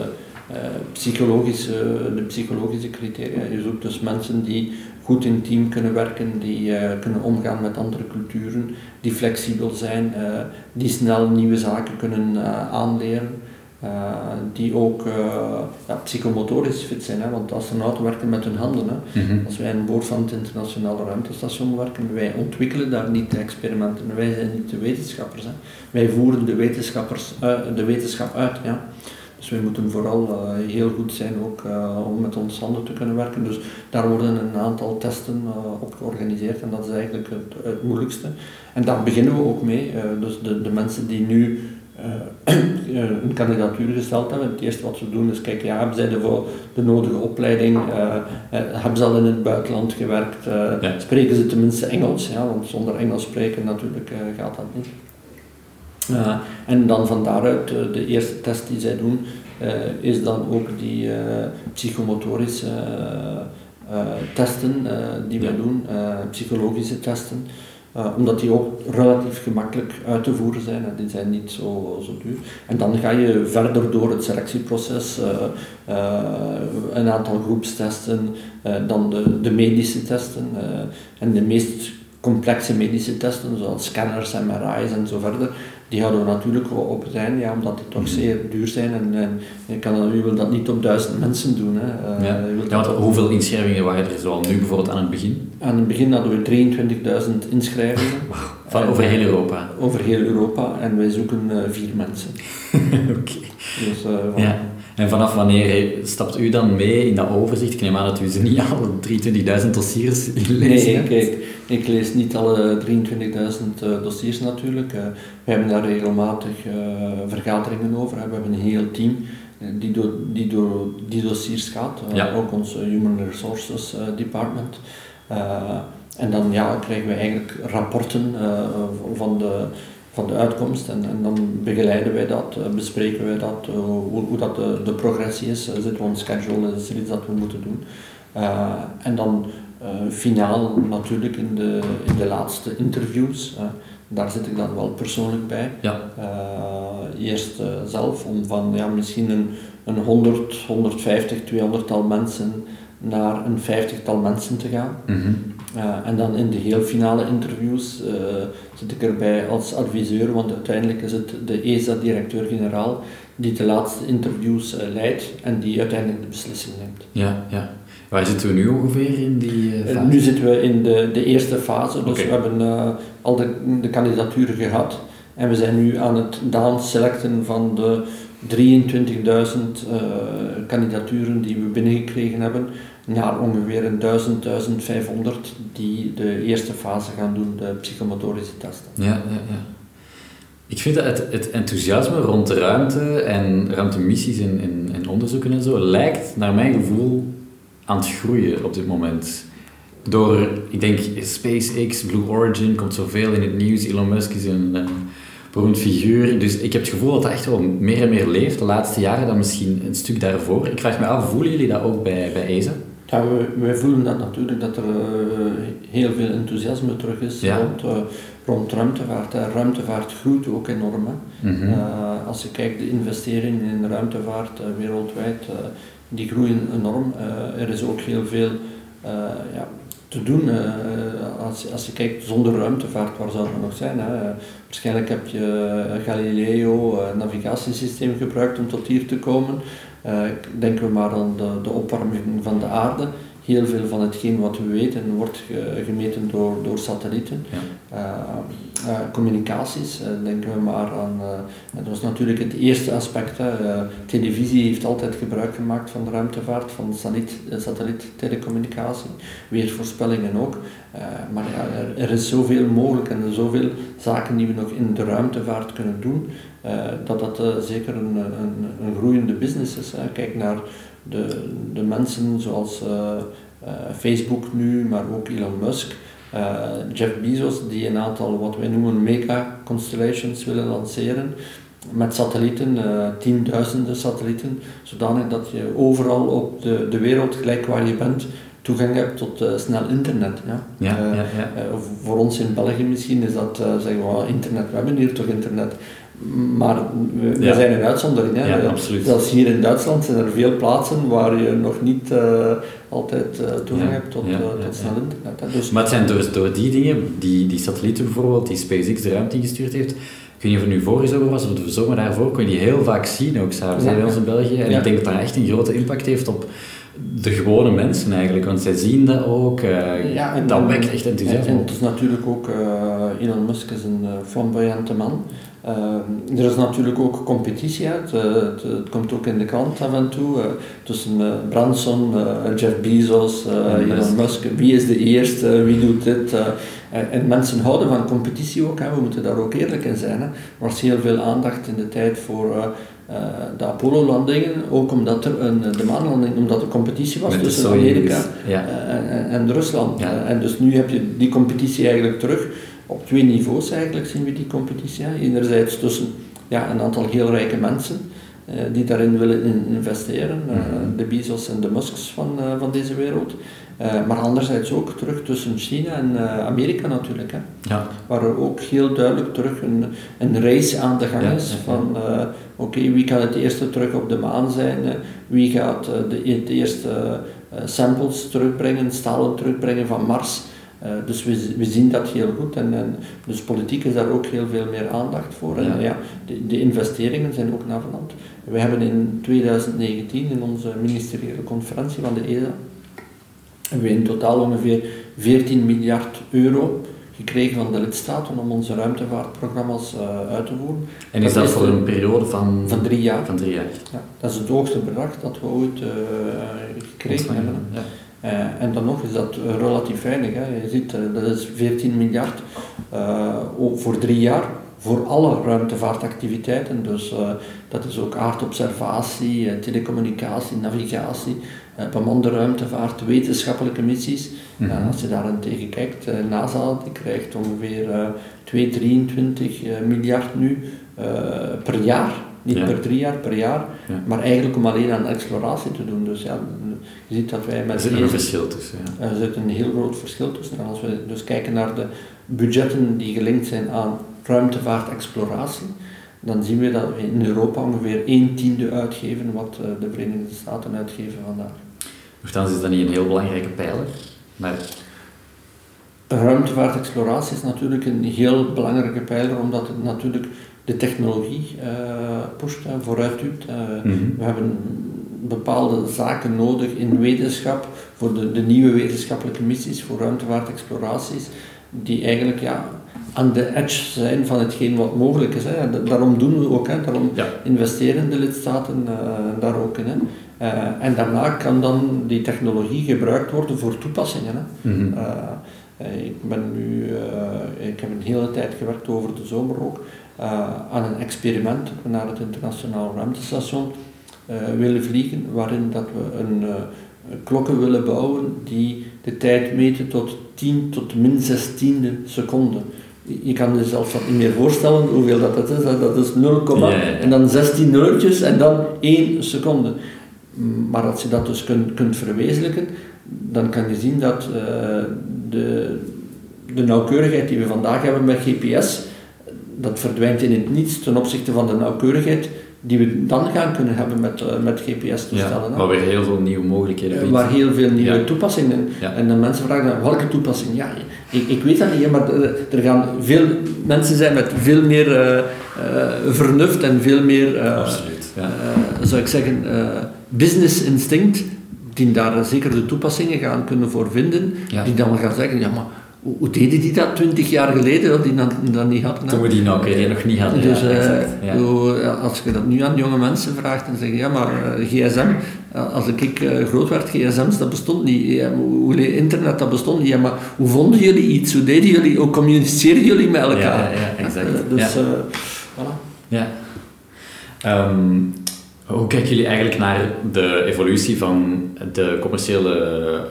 psychologische, de psychologische criteria. Je zoekt dus mensen die goed in team kunnen werken, die kunnen omgaan met andere culturen, die flexibel zijn, die snel nieuwe zaken kunnen aanleren. Uh, die ook uh, ja, psychomotorisch fit zijn, hè, want astronauten werken met hun handen. Hè. Mm -hmm. Als wij aan boord van het internationale ruimtestation werken, wij ontwikkelen daar niet de experimenten, wij zijn niet de wetenschappers. Hè. Wij voeren de, wetenschappers, uh, de wetenschap uit. Ja. Dus wij moeten vooral heel goed zijn ook om met ons handen te kunnen werken. Dus daar worden een aantal testen op georganiseerd en dat is eigenlijk het, het, moeilijkste. En daar beginnen we ook mee. dus de, de mensen die nu een kandidatuur gesteld hebben. Het eerste wat ze doen is kijken, ja, hebben zij de, voor de nodige opleiding, uh, hebben ze al in het buitenland gewerkt, spreken ze tenminste Engels, ja, want zonder Engels spreken natuurlijk gaat dat niet. en dan van daaruit, de eerste test die zij doen, is dan ook die psychomotorische testen die wij doen, psychologische testen. Uh, omdat die ook relatief gemakkelijk uit te voeren zijn en die zijn niet zo, zo duur. En dan ga je verder door het selectieproces, uh, uh, een aantal groepstesten, dan de, de medische testen en de meest complexe medische testen, zoals scanners, MRI's en zo verder, die houden we natuurlijk op het einde, ja, omdat die toch mhm. zeer duur zijn en, en je, kan, je wil dat niet op duizend mensen doen. Hè. Uh, ja. ja hoeveel inschrijvingen waren er zoal nu bijvoorbeeld aan het begin? Aan het begin hadden we 23.000 inschrijvingen. Van over heel Europa? Over heel Europa en wij zoeken uh, vier mensen. Oké. Dus, uh, ja. En vanaf wanneer stapt u dan mee in dat overzicht? Ik neem aan dat u ze niet alle 23.000 dossiers leest. Nee, kijk, ik lees niet alle 23.000 uh, dossiers natuurlijk. Uh, we hebben daar regelmatig uh, vergaderingen over. We hebben een heel team die door die, door die dossiers gaat. Ja. Ook ons Human Resources Department. en dan ja, krijgen we eigenlijk rapporten van de van de uitkomst en, en, dan begeleiden wij dat, bespreken wij dat, hoe, hoe dat de, de progressie is, zitten we on schedule, is er iets dat we moeten doen. en dan uh, finaal natuurlijk in de, in de laatste interviews. Uh, daar zit ik dan wel persoonlijk bij. Ja. Eerst zelf om van ja, misschien een, een 100, 150, 200 tal mensen naar een vijftigtal mensen te gaan. Mm -hmm. En dan in de heel finale interviews zit ik erbij als adviseur, want uiteindelijk is het de ESA-directeur-generaal die de laatste interviews leidt en die uiteindelijk de beslissing neemt. Ja, ja. Waar zitten we nu ongeveer in die fase? Nu zitten we in de, de eerste fase, dus we hebben al de, de kandidaturen gehad en we zijn nu aan het downselecten van de 23.000 kandidaturen die we binnengekregen hebben, naar ongeveer een 1000, 1500 die de eerste fase gaan doen, de psychomotorische testen. Ja, ja, ja. Ik vind dat het, het enthousiasme rond de ruimte en ruimtemissies en, en onderzoeken en zo lijkt naar mijn gevoel aan het groeien op dit moment. Door, ik denk, SpaceX, Blue Origin komt zoveel in het nieuws. Elon Musk is een, een beroemd figuur. Dus ik heb het gevoel dat dat echt wel meer en meer leeft de laatste jaren dan misschien een stuk daarvoor. Ik vraag me af, voelen jullie dat ook bij, bij ESA? Ja, wij voelen dat natuurlijk, dat er uh, heel veel enthousiasme terug is Ja. rond, uh, rond ruimtevaart. Ruimtevaart groeit ook enorm. Mhm. Uh, als je kijkt, de investeringen in de ruimtevaart wereldwijd, die groeien enorm. er is ook heel veel ja, te doen. als, als je kijkt, zonder ruimtevaart, waar zou het nog zijn? Hè? waarschijnlijk heb je Galileo, navigatiesysteem gebruikt om tot hier te komen. Uh, denken we maar aan de, opwarming van de aarde. Heel veel van hetgeen wat we weten wordt gemeten door, door satellieten. Ja. Uh, uh, communicaties, denken we maar aan. dat was natuurlijk het eerste aspect. Televisie heeft altijd gebruik gemaakt van de ruimtevaart, van satelliet, satelliettelecomunicatie, weervoorspellingen ook. maar ja, er, er, is zoveel mogelijk en er zoveel zaken die we nog in de ruimtevaart kunnen doen. Dat dat zeker een, een, een, groeiende business is. Kijk naar de, de mensen zoals uh, Facebook nu, maar ook Elon Musk, Jeff Bezos, die een aantal wat wij noemen mega constellations willen lanceren. Met satellieten, tienduizenden satellieten, zodanig dat je overal op de, de wereld, gelijk waar je bent, toegang hebt tot uh, snel internet. Ja. Ja, uh, ja, ja. Voor ons in België misschien is dat, zeggen we, internet, we hebben hier toch internet. Maar we, we Ja. zijn een uitzondering. Hè. Ja, absoluut. Zelfs hier in Duitsland zijn er veel plaatsen waar je nog niet eh, altijd eh, toegang Ja, hebt tot, ja, eh, tot ja. snel internet. Dus, Maar het zijn door, door die dingen, die, die satellieten bijvoorbeeld, die SpaceX de ruimte ingestuurd heeft, niet of het nu vorige zomer was of de zomer daarvoor, kon je die heel vaak zien ook s'avonds bij ons in België. En ik denk dat dat echt een grote impact heeft op de gewone mensen eigenlijk, want zij zien dat ook. eh, Ja, en- dat wekt echt en, enthousiasme en op. het is natuurlijk ook, Elon Musk is een flamboyante man. Eh, er is natuurlijk ook competitie uit. Het, het komt ook in de krant af en toe. eh, tussen eh, Branson, eh, Jeff Bezos, Elon Musk. Wie is de eerste? Wie doet dit? en, en mensen houden van competitie ook. Hè. We moeten daar ook eerlijk in zijn. Hè. Er was heel veel aandacht in de tijd voor de Apollo-landingen. Ook omdat er een, de maanlanding, omdat er competitie was Met tussen Amerika ja. en, en Rusland. Ja. En dus nu heb je die competitie eigenlijk terug. Op twee niveaus eigenlijk zien we die competitie. Hè. Enerzijds tussen ja, een aantal heel rijke mensen eh, die daarin willen in- investeren. eh, Mhm. de Bezos en de Musks van, eh, van deze wereld. Maar anderzijds ook terug tussen China en Amerika natuurlijk. Hè. Ja. Waar er ook heel duidelijk terug een, een race aan de gang Ja, is ja, van oké, wie gaat het eerste terug op de maan zijn, wie gaat de, de eerste samples terugbrengen, stalen terugbrengen van Mars. Eh, dus we, zien dat heel goed en, en dus politiek is daar ook heel veel meer aandacht voor. En Ja. ja, de, de investeringen zijn ook navenant. We hebben in 2019 in onze ministeriële conferentie van de ESA we in totaal ongeveer 14 miljard euro gekregen van de lidstaten om onze ruimtevaartprogramma's eh, uit te voeren. En is Dat dat is voor een periode van, Van drie jaar. van drie jaar? Ja, dat is het hoogste bedrag dat we ooit eh, gekregen hebben. Ja. Eh, en dan nog is dat eh, relatief weinig. Hè. Je ziet, eh, dat is 14 miljard voor drie jaar voor alle ruimtevaartactiviteiten. Dus dat is ook aardobservatie, telecommunicatie, navigatie, bemande ruimtevaart, wetenschappelijke missies. Mhm. Als je daar aan tegen kijkt, NASA die krijgt ongeveer eh 2, 23 eh, miljard nu per jaar. Niet Ja. per drie jaar, per jaar. Ja. Maar eigenlijk om alleen aan exploratie te doen. Dus ja, je ziet dat wij Er met zit nog een deze- verschil tussen. Ja. er zit een heel groot verschil tussen. En als we dus kijken naar de budgetten die gelinkt zijn aan ruimtevaartexploratie, dan zien we dat we in Europa ongeveer 1 tiende uitgeven wat eh, de Verenigde Staten uitgeven vandaag. Nochtans is dat niet een heel belangrijke pijler, maar Ruimtevaartexploratie is natuurlijk een heel belangrijke pijler, omdat het natuurlijk de technologie eh pusht en vooruit duwt. Eh, Mhm. We hebben bepaalde zaken nodig in wetenschap, voor de, de nieuwe wetenschappelijke missies, voor ruimtevaartexploraties, die eigenlijk ja, aan de edge zijn van hetgeen wat mogelijk is. Hè. Daarom doen we ook, hè. daarom investeren de lidstaten daar ook in. Hè. en daarna kan dan die technologie gebruikt worden voor toepassingen. Hè. Mhm. ik, ben nu, ik heb een hele tijd gewerkt over de zomer ook aan een experiment naar het internationaal ruimtestation willen vliegen, waarin dat we een klokken willen bouwen die de tijd meten tot 10 tot min 16e seconde. Je kan je zelfs dat niet meer voorstellen hoeveel dat, dat is. Dat is 0, en dan 16 nulletjes en dan 1 seconde. Maar als je dat dus kunt, kunt verwezenlijken, dan kan je zien dat uh, de, de nauwkeurigheid die we vandaag hebben met GPS, dat verdwijnt in het niets ten opzichte van de nauwkeurigheid die we dan gaan kunnen hebben met, uh, met GPS-toestellen. Ja, maar weer heel veel nieuwe mogelijkheden biedt. Waar heel veel nieuwe toepassingen. Ja. En dan mensen vragen dan, welke toepassing? Ja, ik, ik weet dat niet, maar er gaan veel mensen zijn met veel meer uh, vernuft en veel meer, Absoluut, ja. zou ik zeggen, business instinct, die daar zeker de toepassingen gaan kunnen voor vinden, die dan gaan zeggen, ja maar hoe deden die dat twintig jaar geleden, dat die dat, dat niet hadden? Toen we die nauwkeurig nog niet hadden. Dus ja, uh, als je dat nu aan jonge mensen vraagt, dan zeggen ja, maar uh, gsm, uh, als ik groot werd, gsm's, dat bestond niet. Ja, hoe, internet, dat bestond niet. Ja, maar hoe vonden jullie iets? Hoe deden jullie? Hoe communiceerden jullie met elkaar? Ja, ja exact. dus, voilà. Ja. Um, hoe kijken jullie eigenlijk naar de evolutie van de commerciële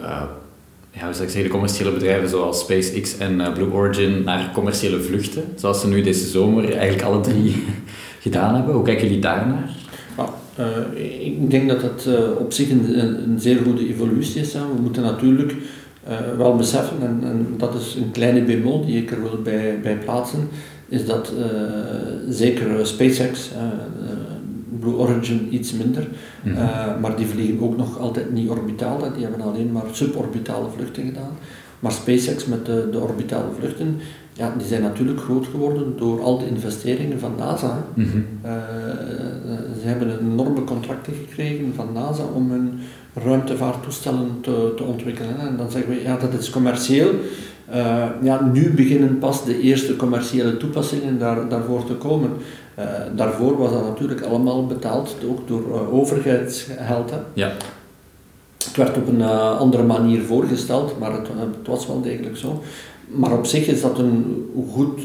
ja, hoe zou ik de commerciële bedrijven zoals SpaceX en uh, Blue Origin naar commerciële vluchten, zoals ze nu deze zomer eigenlijk alle drie gedaan hebben. Hoe kijken jullie daarnaar? Uh, ik denk dat dat uh, op zich een, een, zeer goede evolutie is. Hè. We moeten natuurlijk wel beseffen, en, en, dat is een kleine bemol die ik er wil bij, bij plaatsen, is dat zeker SpaceX Blue Origin iets minder, mhm. eh, maar die vliegen ook nog altijd niet orbitaal, die hebben alleen maar suborbitale vluchten gedaan. Maar SpaceX met de, de orbitale vluchten, ja, die zijn natuurlijk groot geworden door al de investeringen van NASA. Mm ze hebben enorme contracten gekregen van NASA om hun ruimtevaarttoestellen te, te ontwikkelen. En dan zeggen we, ja, dat is commercieel. Uh, ja, nu beginnen pas de eerste commerciële toepassingen daar, daarvoor te komen. Uh, daarvoor was dat natuurlijk allemaal betaald, ook door uh, overheidsgeld. Ja. Het werd op een andere manier voorgesteld, maar het, het, was wel degelijk zo. Maar op zich is dat een goed,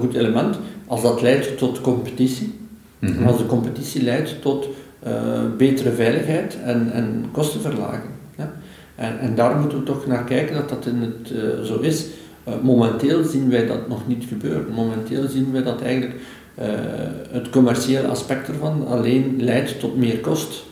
goed element als dat leidt tot competitie. Mm En als de competitie leidt tot betere veiligheid en, en kostenverlaging. En, en daar moeten we toch naar kijken dat dat in het, zo is. Momenteel zien wij dat nog niet gebeuren. Momenteel zien wij dat eigenlijk uh, het commerciële aspect ervan alleen leidt tot meer kost.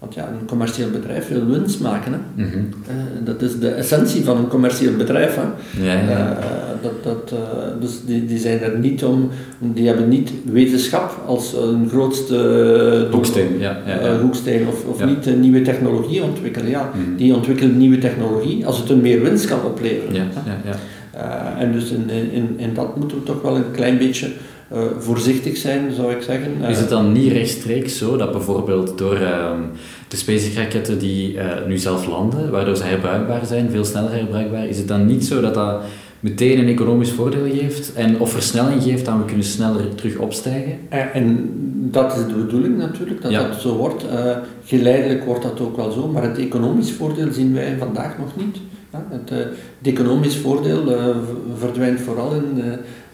Want ja, een commercieel bedrijf wil winst maken. Hè. Mm -hmm. uh, dat is de essentie van een commercieel bedrijf. Hè. Ja, ja. Uh, dat, dat, dus die, die zijn er niet om, die hebben niet wetenschap als een grootste hoeksteen, ja, ja, hoeksteen of, of niet nieuwe technologie ontwikkelen. Ja, mm -hmm. Die ontwikkelen nieuwe technologie als het een meer winst kan opleveren. Ja, ja, ja. en dus in, in, in dat moeten we toch wel een klein beetje uh, voorzichtig zijn, zou ik zeggen. Is het dan niet rechtstreeks zo dat bijvoorbeeld door uh, de SpaceX-raketten die uh, nu zelf landen, waardoor ze herbruikbaar zijn, veel sneller herbruikbaar, is het dan niet zo dat dat meteen een economisch voordeel geeft en of versnelling geeft dat we kunnen sneller terug opstijgen? En, en dat is de bedoeling natuurlijk, dat ja. dat zo wordt. geleidelijk wordt dat ook wel zo, maar het economisch voordeel zien wij vandaag nog niet. Het, het economisch voordeel verdwijnt vooral in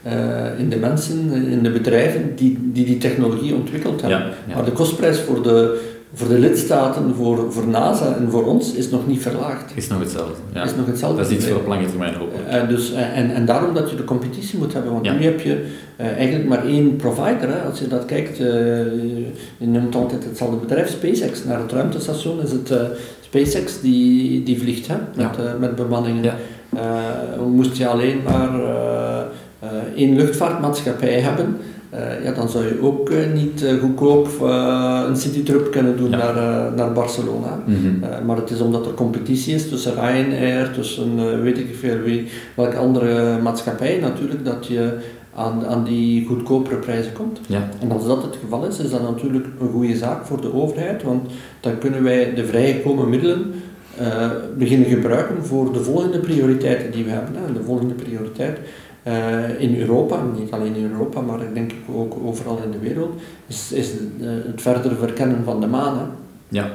uh, in de mensen, in de bedrijven die die, die technologie ontwikkeld hebben. Ja, ja. Maar de kostprijs voor de, voor de lidstaten, voor, voor NASA en voor ons is nog niet verlaagd. Is nog hetzelfde. Ja. Is nog hetzelfde. Dat is iets voor op lange termijn hoop uh, dus, uh, en, en daarom dat je de competitie moet hebben, want nu heb je eigenlijk maar één provider. Hè. Als je dat kijkt, je noemt altijd hetzelfde bedrijf, SpaceX. Naar het ruimtestation is het SpaceX die, die vliegt hè, met, met bemanningen. Ja. moest je alleen maar één luchtvaartmaatschappij hebben, uh, ja, dan zou je ook uh, niet goedkoop een citytrip kunnen doen ja. naar, naar Barcelona. Mm -hmm. maar het is omdat er competitie is tussen Ryanair, tussen weet ik veel wie, welke andere maatschappij natuurlijk, dat je aan, aan die goedkopere prijzen komt. Ja. En als dat het geval is, is dat natuurlijk een goede zaak voor de overheid, want dan kunnen wij de vrijgekomen middelen beginnen gebruiken voor de volgende prioriteiten die we hebben. En de volgende prioriteit in Europa, niet alleen in Europa, maar ik denk ook overal in de wereld, is, is het verder verkennen van de maan. Hè. Ja.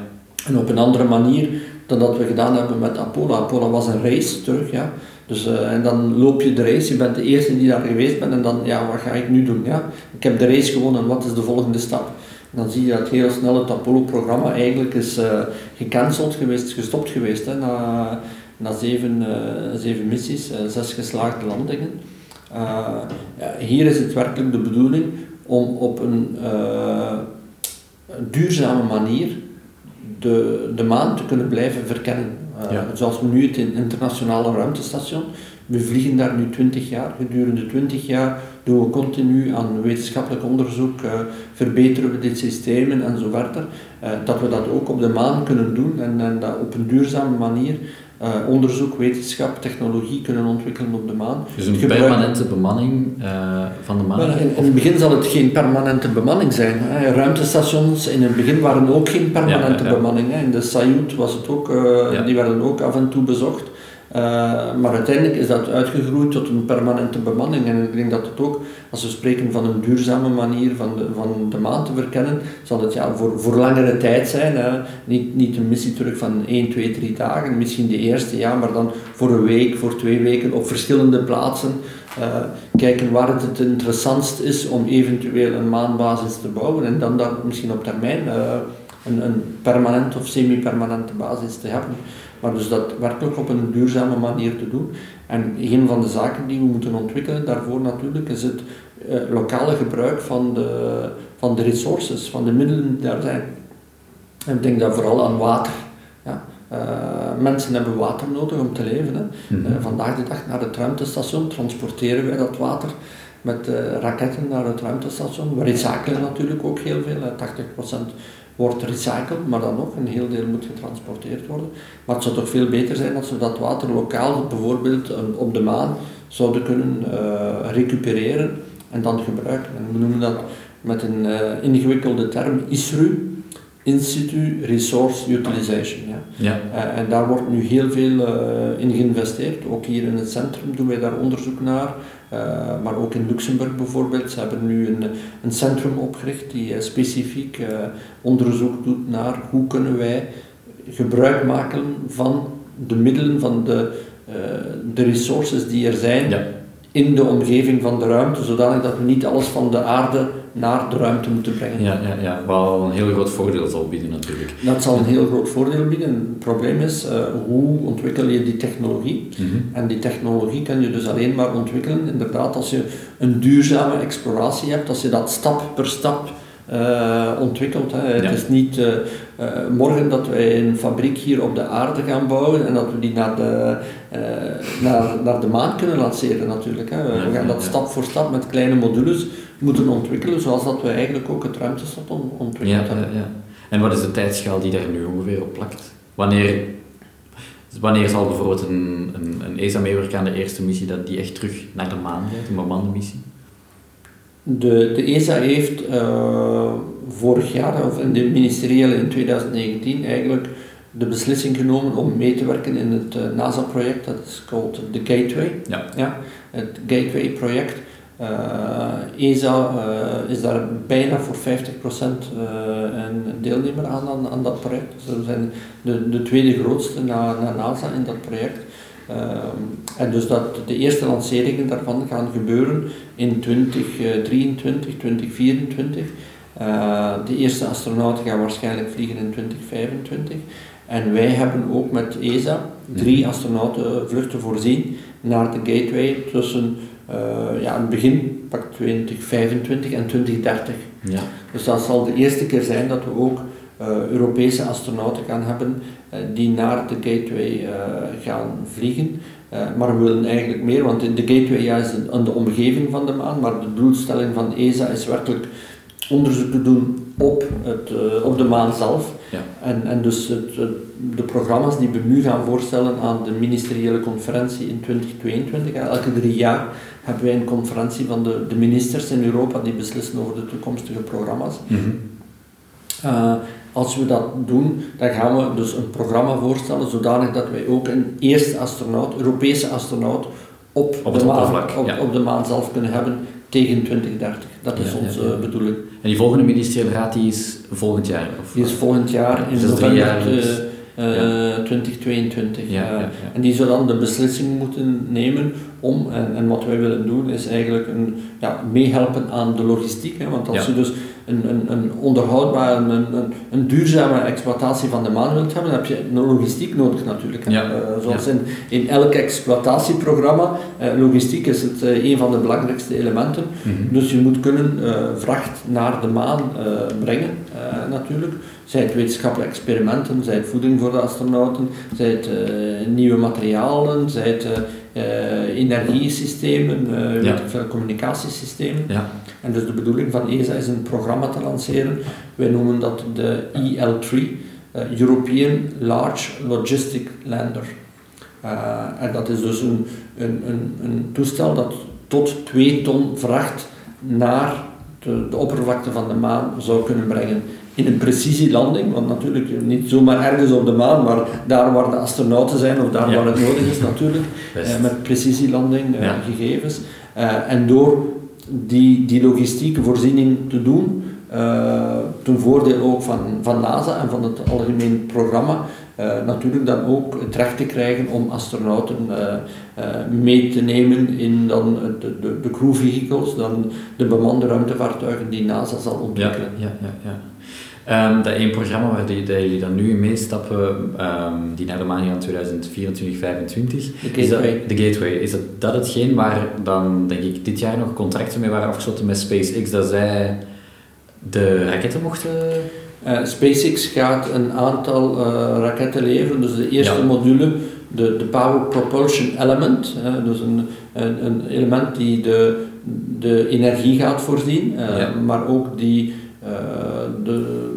En op een andere manier dan dat we gedaan hebben met Apollo. Apollo was een race terug, ja. Dus, uh, en dan loop je de race, je bent de eerste die daar geweest bent en dan, ja, wat ga ik nu doen? Ja? Ik heb de race gewonnen, wat is de volgende stap? En dan zie je dat heel snel het Apollo-programma eigenlijk is uh, gecanceld geweest, gestopt geweest, hè, na, na zeven, uh, zeven missies, zes geslaagde landingen. Ja, hier is het werkelijk de bedoeling om op een duurzame manier de, de maan te kunnen blijven verkennen. Uh, Zoals we nu het internationale ruimtestation, we vliegen daar nu 20 jaar. Gedurende 20 jaar doen we continu aan wetenschappelijk onderzoek, uh, verbeteren we dit systemen en zo verder. Uh, dat we dat ook op de maan kunnen doen en, en dat op een duurzame manier uh, onderzoek, wetenschap, technologie kunnen ontwikkelen op de maan. Dus een permanente bemanning uh, van de maan? In, in, het begin zal het geen permanente bemanning zijn. Hè. Ruimtestations in het begin waren ook geen permanente ja, ja, ja. bemanning. Hè. In de Sayout was het ook, uh, die werden ook af en toe bezocht. Uh, maar uiteindelijk is dat uitgegroeid tot een permanente bemanning. En ik denk dat het ook, als we spreken van een duurzame manier van de, van de maan te verkennen, zal het ja, voor, voor langere tijd zijn. Hè. Niet, niet een missie terug van 1, 2, 3 dagen, misschien de eerste jaar, maar dan voor een week, voor twee weken op verschillende plaatsen. Uh, kijken waar het het interessantst is om eventueel een maanbasis te bouwen en dan dat misschien op termijn uh, een, een permanent of semi-permanente basis te hebben. Maar dus dat werkelijk op een duurzame manier te doen. En een van de zaken die we moeten ontwikkelen daarvoor natuurlijk is het uh, lokale gebruik van de, van de resources, van de middelen die daar zijn. En ik denk dat vooral aan water. Ja. Uh, mensen hebben water nodig om te leven. Hè. Mm -hmm. uh, vandaag de dag naar het ruimtestation transporteren wij dat water met raketten naar het ruimtestation. We recyclen natuurlijk ook heel veel, 80% wordt recycled, maar dan nog een heel deel moet getransporteerd worden. Maar het zou toch veel beter zijn als we dat water lokaal, bijvoorbeeld op de maan, zouden kunnen uh, recupereren en dan gebruiken. En we noemen dat met een uh, ingewikkelde term ISRU, Institute Resource Utilization. Ja. ja. Uh, en daar wordt nu heel veel in geïnvesteerd. Ook hier in het centrum doen wij daar onderzoek naar. Uh, maar ook in Luxemburg bijvoorbeeld, ze hebben nu een, een centrum opgericht die uh, specifiek uh, onderzoek doet naar hoe kunnen wij gebruik maken van de middelen, van de, de resources die er zijn ja. in de omgeving van de ruimte, zodanig dat we niet alles van de aarde naar de ruimte moeten brengen. Ja, ja, ja. wat een heel groot voordeel zal bieden natuurlijk. Dat zal een heel groot voordeel bieden. Het probleem is, uh, hoe ontwikkel je die technologie? Mm -hmm. En die technologie kan je dus alleen maar ontwikkelen, inderdaad, als je een duurzame exploratie hebt, als je dat stap per stap uh, ontwikkelt. Hè. Ja. Het is niet uh, uh, morgen dat wij een fabriek hier op de aarde gaan bouwen en dat we die naar de, naar, naar de maan kunnen lanceren natuurlijk. Hè. We Ja, gaan dat ja. stap voor stap met kleine modules moeten ontwikkelen, zoals dat we eigenlijk ook het ruimtestation ontwikkeld Ja, ja, hebben. ja. En wat is de tijdschaal die daar nu ongeveer op plakt? Wanneer, wanneer zal bijvoorbeeld een, een, een ESA meewerken aan de eerste missie dat die echt terug naar de maan gaat, een bemande missie? De, de ESA heeft uh, vorig jaar, of in de ministeriële in 2019, eigenlijk de beslissing genomen om mee te werken in het uh, NASA-project, dat is called the Gateway. Ja. Ja, het Gateway-project. Uh, ESA is daar bijna voor 50% een deelnemer aan, aan, aan, dat project. Dus we zijn de, de tweede grootste na, na NASA in dat project. En dus dat de eerste lanceringen daarvan gaan gebeuren in 2023, 2024. Uh, de eerste astronauten gaan waarschijnlijk vliegen in 2025. En wij hebben ook met ESA drie astronautenvluchten voorzien naar de Gateway tussen uh, ja, het begin, pak 2025 en 2030. Ja. Dus dat zal de eerste keer zijn dat we ook uh, Europese astronauten gaan hebben uh, die naar de Gateway gaan vliegen. maar we willen eigenlijk meer, want de Gateway ja, is aan de omgeving van de maan, maar de doelstelling van ESA is werkelijk onderzoek te doen op, het, op de maan zelf. Ja. En, en dus het, het, de programma's die we nu gaan voorstellen aan de ministeriële conferentie in 2022, elke drie jaar hebben wij een conferentie van de, de ministers in Europa die beslissen over de toekomstige programma's. Mm -hmm. Uh, als we dat doen, dan gaan we dus een programma voorstellen zodanig dat wij ook een eerste astronaut, Europese astronaut, op, Op de, maan, op, ja. op de maan zelf kunnen hebben tegen 2030. Dat is Ja, onze ja. bedoeling. En die volgende ministeriële raad die is volgend jaar? Of, Die is volgend jaar in Dus november jaar, eh, dus- eh, 2022. Ja, ja, Eh, ja. En die zou dan de beslissing moeten nemen om, en, en wat wij willen doen, is eigenlijk een, ja, meehelpen aan de logistiek. Hè, want als je dus een, een, een onderhoudbare, een, een, een duurzame exploitatie van de maan wilt hebben, dan heb je een logistiek nodig natuurlijk. Ja. Eh, zoals in, in elk exploitatieprogramma, eh, logistiek is het eh, een van de belangrijkste elementen. Mhm. Dus je moet kunnen vracht naar de maan brengen, natuurlijk. Zij het wetenschappelijke experimenten, zij het voeding voor de astronauten, zij het nieuwe materialen, zij het energiesystemen, eh, Ja. ik veel, communicatiesystemen. Ja, En dus de bedoeling van ESA is een programma te lanceren. Wij noemen dat de EL3, eh, European Large Logistic Lander. Eh, en dat is dus een, een, een, een toestel dat tot 2 ton vracht naar de, de oppervlakte van de maan zou kunnen brengen. In een precisielanding, want natuurlijk niet zomaar ergens op de maan, maar daar waar de astronauten zijn of daar waar het nodig is natuurlijk, eh, met precisielanding eh, gegevens. Eh, en door die, die logistieke voorziening te doen, eh, ten voordeel ook van, van NASA en van het algemeen programma, eh, natuurlijk dan ook het recht te krijgen om astronauten eh, eh, mee te nemen in dan de, de, de crew vehicles, dan de bemande ruimtevaartuigen die NASA zal ontwikkelen. ja, ja. ja. Ehm, dat één programma waar die, dat jullie dan nu in meestappen, ehm, die naar de maan gaan 2024, 2025, De Gateway. de Gateway, is dat, dat hetgeen waar dan, denk ik, dit jaar nog contracten mee waren afgesloten met SpaceX, dat zij de raketten mochten... Eh, SpaceX gaat een aantal eh, raketten leveren. Dus de eerste Ja. module, de, de Power Propulsion Element, hè, dus een, een, een element die de, de energie gaat voorzien, eh, Ja. maar ook die eh, de,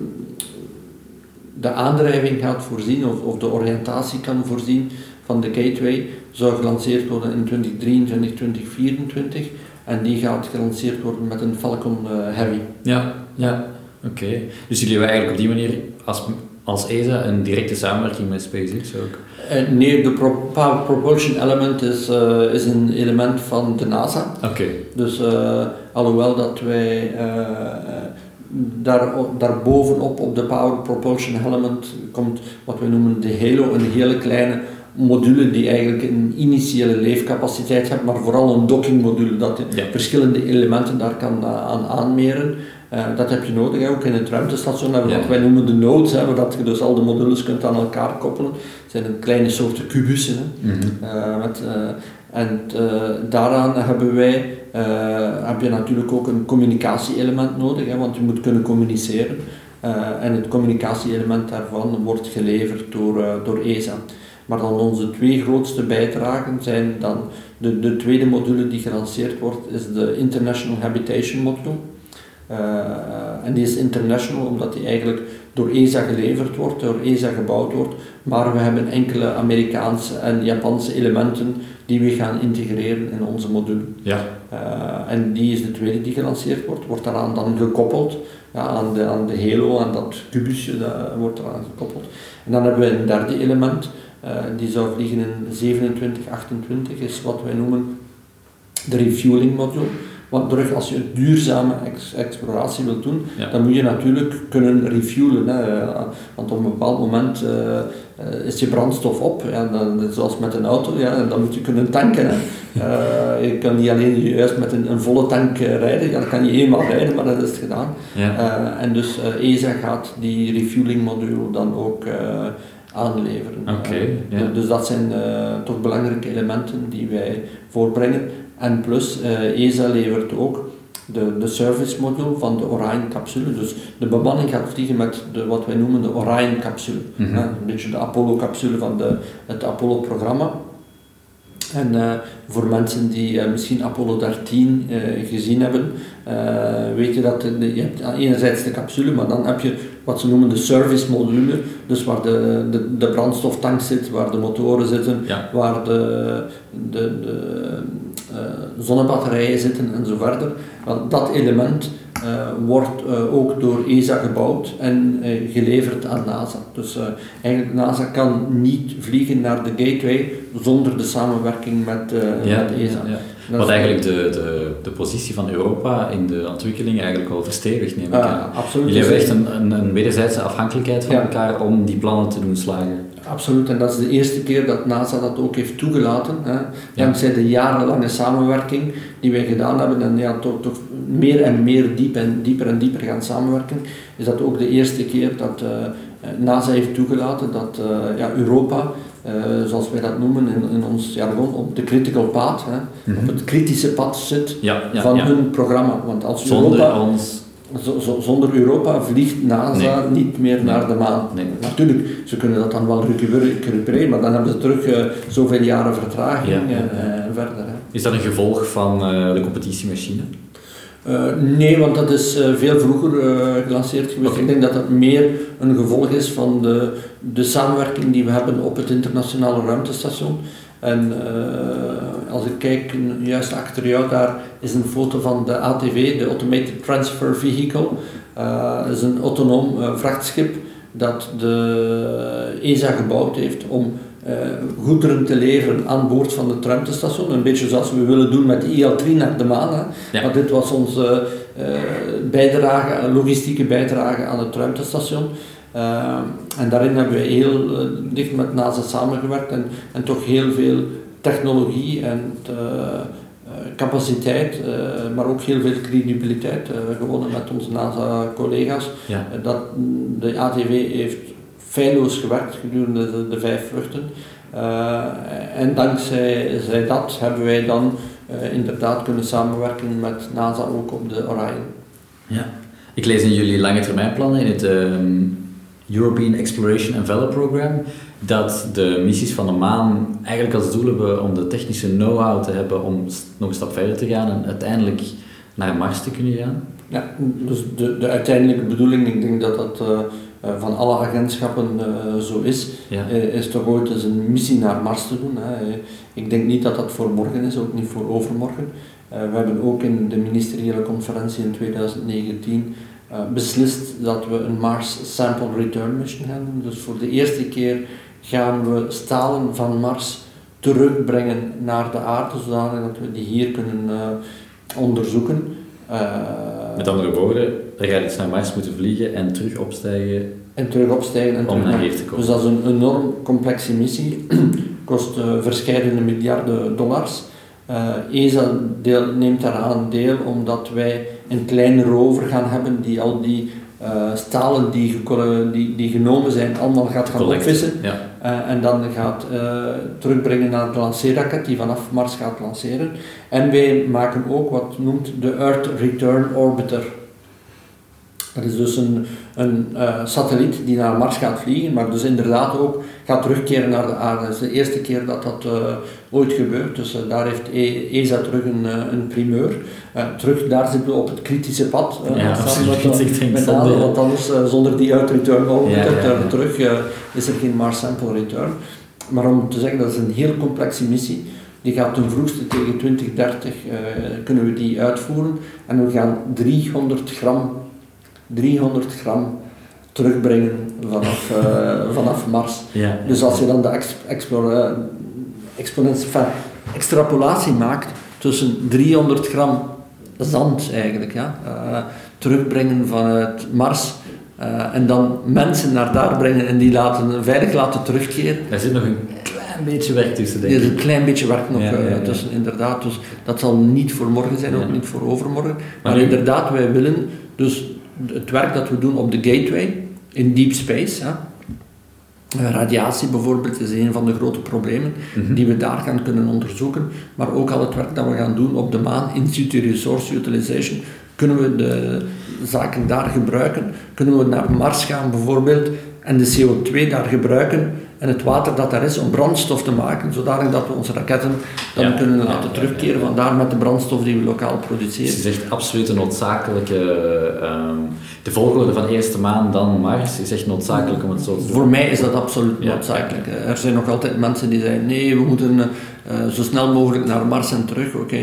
de aandrijving gaat voorzien of, of de oriëntatie kan voorzien van de Gateway, zou gelanceerd worden in 2023, 2024. En die gaat gelanceerd worden met een Falcon eh, Heavy. Ja, ja. Oké. Dus jullie hebben eigenlijk op die manier als, als ESA een directe samenwerking met SpaceX ook? Eh, nee, de pro- Propulsion Element is, eh, is een element van de NASA. Oké. Dus eh, alhoewel dat wij daar, daarbovenop op de Power Propulsion Element komt wat we noemen de Halo, een hele kleine module die eigenlijk een initiële leefcapaciteit heeft, maar vooral een dockingmodule dat de Ja. verschillende elementen daar kan eh, aan aanmeren. Eh, dat heb je nodig, hè. ook in het ruimtestation hebben we Ja. wat wij noemen de nodes, hè, waar dat je dus al de modules kunt aan elkaar koppelen. Het zijn een kleine soorten kubussen. Hè. Mhm. Eh, met, en daaraan hebben wij, heb je natuurlijk ook een communicatie-element nodig, hè, want je moet kunnen communiceren. Eh, en het communicatie-element daarvan wordt geleverd door, eh, door ESA. Maar dan onze twee grootste bijdragen zijn dan de, de tweede module die gelanceerd wordt, is de International Habitation Module. Eh, en die is international omdat die eigenlijk door ESA geleverd wordt, door ESA gebouwd wordt. Maar we hebben enkele Amerikaanse en Japanse elementen die we gaan integreren in onze module. Ja. Eh, en die is de tweede die gelanceerd wordt, wordt daaraan dan gekoppeld ja, aan, de, aan de Halo, aan dat kubusje, dat wordt eraan gekoppeld. En dan hebben we een derde element, eh, die zou vliegen in 27, 28, is wat wij noemen de refueling module. Want terug, als je duurzame ex- exploratie wilt doen, Ja. dan moet je natuurlijk kunnen refuelen. Hè. Want op een bepaald moment eh, eh, is je brandstof op, ja, dan, zoals met een auto, ja, en dan moet je kunnen tanken. Hè. Eh, je kan niet alleen juist met een, een volle tank rijden, ja, dat kan je eenmaal rijden, maar dat is het gedaan. Ja. En dus ESA gaat die refueling module dan ook aanleveren. Oké, ja. Dus dat zijn toch belangrijke elementen die wij voorbrengen. En plus, eh, ESA levert ook de, de service module van de Orion-capsule. Dus de bemanning gaat vliegen met de, wat wij noemen de Orion-capsule. Mhm. Eh, een beetje de Apollo-capsule van de, het Apollo-programma. En eh, voor mensen die eh, misschien Apollo 13 eh, gezien hebben, weet je dat de- de- je hebt enerzijds de capsule, maar dan heb je wat ze noemen de service module, dus waar de, de, de brandstoftank zit, waar de motoren zitten, Ja. waar de, de, de, zonnebatterijen zitten en zo verder. Want dat element wordt ook door ESA gebouwd en geleverd aan NASA. Dus eigenlijk NASA kan niet vliegen naar de gateway zonder de samenwerking met, met ESA. Ja, Wat eigenlijk de, de, de positie van Europa in de ontwikkeling eigenlijk wel verstevigt, neem ik aan. absoluut. Jullie hebben echt een, een, een wederzijdse afhankelijkheid van elkaar om die plannen te doen slagen. Absoluut, en dat is de eerste keer dat NASA dat ook heeft toegelaten. Hè. Dankzij de jarenlange samenwerking die wij gedaan hebben en ja, toch, toch meer en meer diep en dieper en dieper gaan samenwerken, is dat ook de eerste keer dat uh, NASA heeft toegelaten dat uh, ja, Europa, uh, zoals wij dat noemen in, in ons jargon, op de critical path, hè, mm -hmm. op het kritische pad zit ja, ja, van hun programma. Want als Europa, ons zonder Europa vliegt NASA niet meer naar de maan. Nee. Natuurlijk, ze kunnen dat dan wel recupereren, maar dan hebben ze terug uh, zoveel jaren vertraging ja, en, uh, verder. Hè. Is dat een gevolg van uh, de competitiemachine? nee, want dat is veel vroeger gelanceerd geweest. Okay. Ik denk dat dat meer een gevolg is van de, de samenwerking die we hebben op het internationale ruimtestation. En uh, als ik kijk, juist achter jou daar is een foto van de ATV, de Automated Transfer Vehicle. Uh, dat is een autonoom uh, vrachtschip dat de ESA gebouwd heeft om goederen te leveren aan boord van het ruimtestation. Een beetje zoals we willen doen met de IL-3 naar de maan. Hè. Ja. Maar dit was onze bijdrage, logistieke bijdrage aan het ruimtestation. Uh, en daarin hebben we heel uh, dicht met NASA samengewerkt en, en toch heel veel technologie en uh, capaciteit, maar ook heel veel credibiliteit gewonnen met onze NASA-collega's. Ja. dat de ATV heeft feilloos gewerkt gedurende de, de vijf vluchten. en dankzij zij dat hebben wij dan inderdaad kunnen samenwerken met NASA ook op de Orion. Ja. Ik lees in jullie lange termijnplannen in het ehm, European Exploration and Development Program, dat de missies van de maan eigenlijk als doel hebben om de technische know-how te hebben om nog een stap verder te gaan en uiteindelijk naar Mars te kunnen gaan? Ja, dus de, de uiteindelijke bedoeling, ik denk dat dat uh, van alle agentschappen uh, zo is, ja. uh, is toch ooit eens een missie naar Mars te doen. Hè. Ik denk niet dat dat voor morgen is, ook niet voor overmorgen. we hebben ook in de ministeriële conferentie in 2019 uh, beslist dat we een Mars Sample Return Mission gaan doen. Dus voor de eerste keer gaan we stalen van Mars terugbrengen naar de aarde, zodat we die hier kunnen uh, onderzoeken. Uh, Met andere woorden, dan ga je dus naar Mars moeten vliegen en terug opstijgen. En terug opstijgen en om terug naar hier te komen. Dus dat is een enorm complexe missie, kost uh, verschillende miljarden dollars. ESA deel, neemt daaraan deel omdat wij een kleine rover gaan hebben die al die uh, stalen die, die, die genomen zijn allemaal gaat gaan Collect. opvissen. Ja. Uh, en dan gaat uh, terugbrengen naar de lanceerraket die vanaf Mars gaat lanceren. En wij maken ook wat noemt de Earth Return Orbiter. Dat is dus een, een satelliet die naar Mars gaat vliegen, maar dus inderdaad ook gaat terugkeren naar de aarde. Dat is de eerste keer dat dat uh, ooit gebeurt, dus uh, daar heeft ESA terug een, een primeur. terug, daar zitten we op het kritische pad. ja, absoluut. Met, ik denk met zonder, want anders zonder die uit return orbiter Ja, ja, ja. terug is er geen Mars sample return. Maar om te zeggen, dat is een heel complexe missie. Die gaat ten vroegste tegen 2030 kunnen we die uitvoeren. En we gaan 300 gram 300 gram terugbrengen vanaf, uh, vanaf Mars. Ja, dus als je dan de ex explora- exponentie, enfin, extrapolatie maakt tussen 300 gram zand eigenlijk, ja, uh, terugbrengen vanuit Mars uh, en dan mensen naar daar brengen en die laten, veilig laten terugkeren. Er zit nog een klein beetje werk tussen, denk Er ik. is een klein beetje werk nog Ja, ja, ja. tussen, inderdaad. Dus dat zal niet voor morgen zijn, ook niet voor overmorgen. Maar, nu- inderdaad, wij willen dus het werk dat we doen op de gateway in deep space. Hè. Eh, Radiatie bijvoorbeeld is een van de grote problemen Mhm. die we daar gaan kunnen onderzoeken. Maar ook al het werk dat we gaan doen op de maan, in situ resource utilization, kunnen we de zaken daar gebruiken. Kunnen we naar Mars gaan bijvoorbeeld en de CO2 daar gebruiken en het water dat er is om brandstof te maken, zodanig dat we onze raketten dan Ja, kunnen ja, laten ja, terugkeren. Vandaar met de brandstof die we lokaal Dus produceren. je zegt absoluut een noodzakelijke... ehm, de volgorde van eerste maan, dan Mars, is echt noodzakelijk om het zo te doen. Voor mij is dat absoluut Ja. noodzakelijk. Er zijn nog altijd mensen die zeggen, nee, we moeten eh, zo snel mogelijk naar Mars en terug. Oké,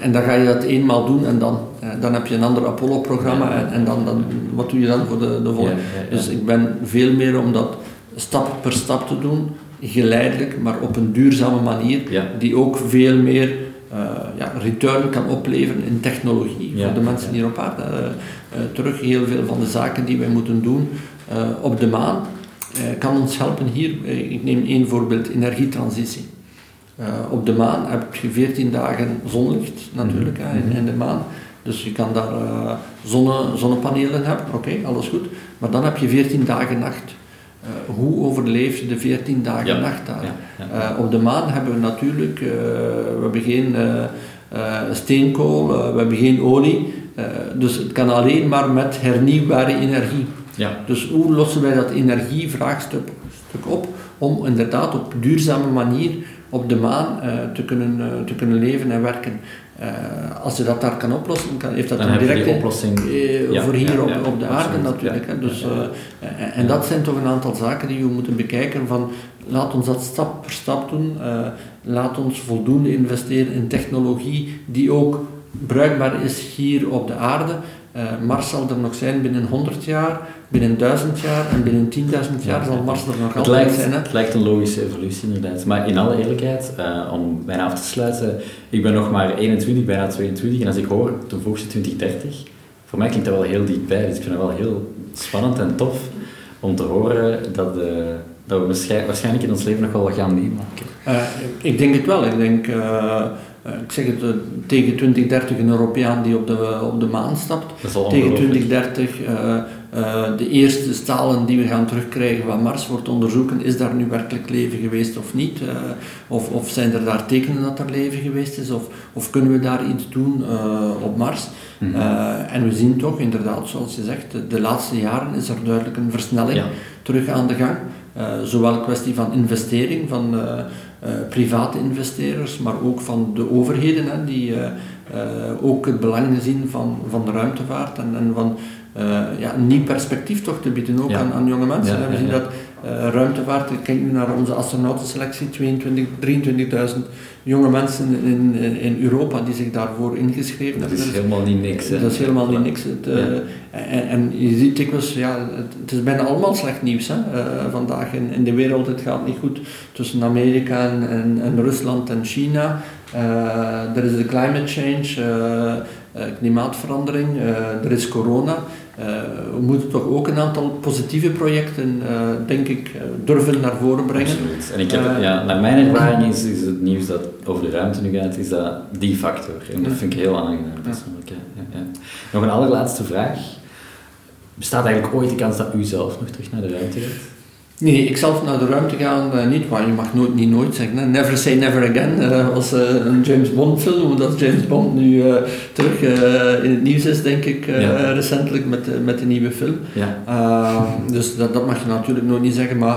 En dan ga je dat eenmaal doen en dan, eh, dan heb je een ander Apollo-programma Ja. en, en dan, dan, wat doe je dan voor de, de volgende? Ja, ja, ja. Dus ik ben veel meer om dat stap per stap te doen, geleidelijk, maar op een duurzame manier, Ja. die ook veel meer eh, ja, return kan opleveren in technologie Ja, voor de mensen hier op aarde. Eh, eh, terug heel veel van de zaken die wij moeten doen op de maan kan ons helpen hier. Ik neem één voorbeeld, energietransitie. Op de maan heb je 14 dagen zonlicht natuurlijk hè, in, in de maan. Dus je kan daar zonne, zonnepanelen hebben, oké, alles goed. Maar dan heb je 14 dagen nacht. Eh, hoe overleef je de 14 dagen Ja, nacht daar? ja. Eh, op de maan hebben we natuurlijk, eh, we hebben geen steenkool, we hebben geen olie. Dus het kan alleen maar met hernieuwbare energie. Ja. Dus hoe lossen wij dat energievraagstuk stuk op om inderdaad op duurzame manier op de maan te, kunnen, te kunnen leven en werken? Eh, als je dat daar kan oplossen, kan, heeft dat Dan een directe oplossing. eh, Ja, voor hier ja, op, ja, op de aarde natuurlijk. Hè. Dus, eh, en, dat zijn toch een aantal zaken die we moeten bekijken van laat ons dat stap per stap doen. laat ons voldoende investeren in technologie die ook bruikbaar is hier op de aarde. Mars zal er nog zijn binnen 100 jaar, binnen 1000 jaar en binnen 10.000 jaar zal Mars er nog altijd lijkt, zijn. Hè? het lijkt een logische evolutie inderdaad. Maar in alle eerlijkheid, eh, om bijna af te sluiten, ik ben nog maar 21, bijna 22 en als ik hoor, vroeg ze 2030, voor mij klinkt dat wel heel dichtbij, dus ik vind het wel heel spannend en tof om te horen dat, eh, dat we waarschijn- waarschijnlijk in ons leven nog wel wat gaan meemaken. Eh, ik denk het wel. Ik denk, ik zeg het, tegen 2030 een Europeaan die op de, op de maan stapt. Tegen ongelooflijk. 2030 eh, eh, de eerste stalen die we gaan terugkrijgen van Mars wordt onderzoeken. Is daar nu werkelijk leven geweest of niet? Eh, of, of zijn er daar tekenen dat er leven geweest is? Of, of kunnen we daar iets doen eh, op Mars? Mhm. En we zien toch inderdaad, zoals je zegt, de, de laatste jaren is er duidelijk een versnelling Ja. terug aan de gang. Zowel kwestie van investering van private investeerders, maar ook van de overheden, hè, die ook het belang zien van, van de ruimtevaart en, en van ja, een nieuw perspectief toch te bieden ook Ja. aan, aan jonge mensen. Ja, we zien dat eh, ruimtevaart, ik kijk nu naar onze astronautenselectie, 22, 23.000 jonge mensen in, in, Europa die zich daarvoor ingeschreven Dat hebben. is helemaal niet niks. hè. Dat is helemaal niet niks. Het, eh, en, en je ziet dikwijls, ja, het, het is bijna allemaal slecht nieuws hè, eh, vandaag in, in de wereld. Het gaat niet goed tussen Amerika en, en, en Rusland en China. Eh, er is de climate change, eh, eh, klimaatverandering, eh, er is corona. Eh, we moeten toch ook een aantal positieve projecten, eh, denk ik, eh, durven naar voren brengen. Absoluut. En ik heb, ja, naar mijn ervaring is, is het nieuws dat over de ruimte nu gaat, is dat die factor. En dat vind ik heel aangenaam persoonlijk. Ja. Ja, ja. Nog een allerlaatste vraag. Bestaat eigenlijk ooit de kans dat u zelf nog terug naar de ruimte gaat? Nee, ik zelf naar de ruimte gaan eh, niet, maar je mag nooit, niet nooit zeggen. Hè. Never say never again eh, was eh, een James Bond film, omdat James Bond nu terug in het nieuws is, denk ik, Ja. recentelijk met, de- met de nieuwe film. Ja. Uh, dus dat, dat mag je natuurlijk nog niet zeggen, maar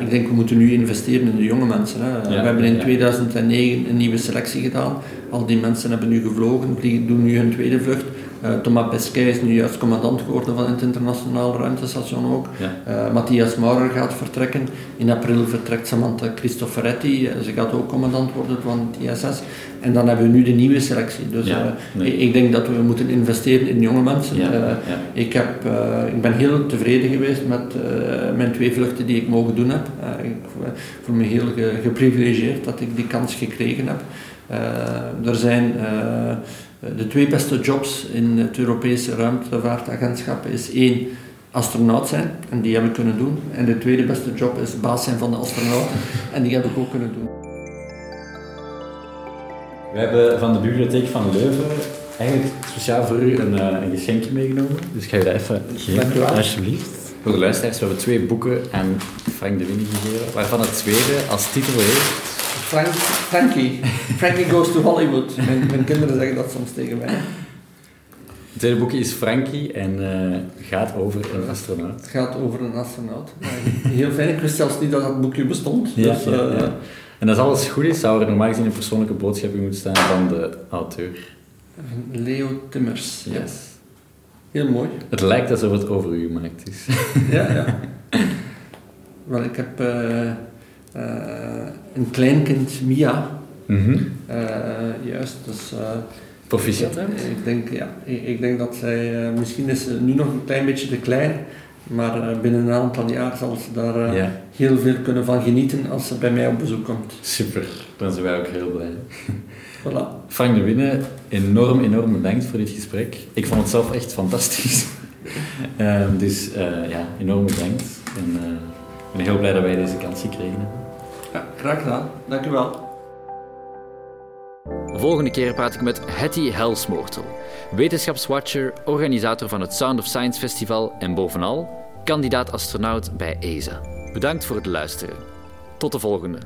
ik denk we moeten nu investeren in de jonge mensen. Hè. Ja, we hebben in ja. 2009 een nieuwe selectie gedaan. Al die mensen hebben nu gevlogen, vliegen, doen nu hun tweede vlucht. Uh, Thomas Pesquet is nu juist commandant geworden van het internationaal ruimtestation ook. Ja. Uh, Matthias Maurer gaat vertrekken. In april vertrekt Samantha Cristoforetti. Ze gaat ook commandant worden van het ISS. En dan hebben we nu de nieuwe selectie. Dus Ja, nee. ik, ik denk dat we moeten investeren in jonge mensen. Ja, ik, heb, eh, ik ben heel tevreden geweest met eh, mijn twee vluchten die ik mogen doen heb. Eh, ik voel me heel ge- geprivilegeerd dat ik die kans gekregen heb. Eh, er zijn eh, de twee beste jobs in het Europese ruimtevaartagentschap is één astronaut zijn en die heb ik kunnen doen. En de tweede beste job is baas zijn van de astronauten en die heb ik ook kunnen doen. We hebben van de bibliotheek van Leuven eigenlijk speciaal voor u een, eh, een geschenkje meegenomen. Dus ik ga je dat even geven, Dank u wel. alsjeblieft. Voor de luisteraars, we hebben twee boeken aan Frank de Winnie gegeven, waarvan het tweede als titel heeft... Frank, Frankie. Frankie goes to Hollywood. Mijn, mijn kinderen zeggen dat soms tegen mij. Het tweede boekje is Frankie en uh, gaat over een astronaut. Het gaat over een astronaut. Heel fijn, ik wist zelfs niet dat dat boekje bestond. Ja, dus, ja, uh, ja. En als alles goed is, zou er normaal gezien een persoonlijke boodschap in moeten staan van de auteur. Leo Timmers. Yes. Heel mooi. Het lijkt alsof het over u gemaakt is. ja, ja. Wel, ik heb uh, een kleinkind, Mia. Mm -hmm. juist, dus... Proficiat, hè? Ik denk, ja, ik, ik denk dat zij... misschien is ze nu nog een klein beetje te klein, maar binnen een aantal jaar zal ze daar ja. heel veel kunnen van genieten als ze bij mij op bezoek komt. Super, dan zijn wij ook heel blij. Voilà. Frank de Winne, enorm, enorm bedankt voor dit gesprek. Ik vond het zelf echt fantastisch. um, dus uh, ja, enorm bedankt. En uh, ik ben heel blij dat wij deze kans gekregen hebben. Graag gedaan. Dank u wel. De volgende keer praat ik met Hetty Helsmoortel, wetenschapswatcher, organisator van het Sound of Science Festival en bovenal kandidaat astronaut bij ESA. Bedankt voor het luisteren. Tot de volgende.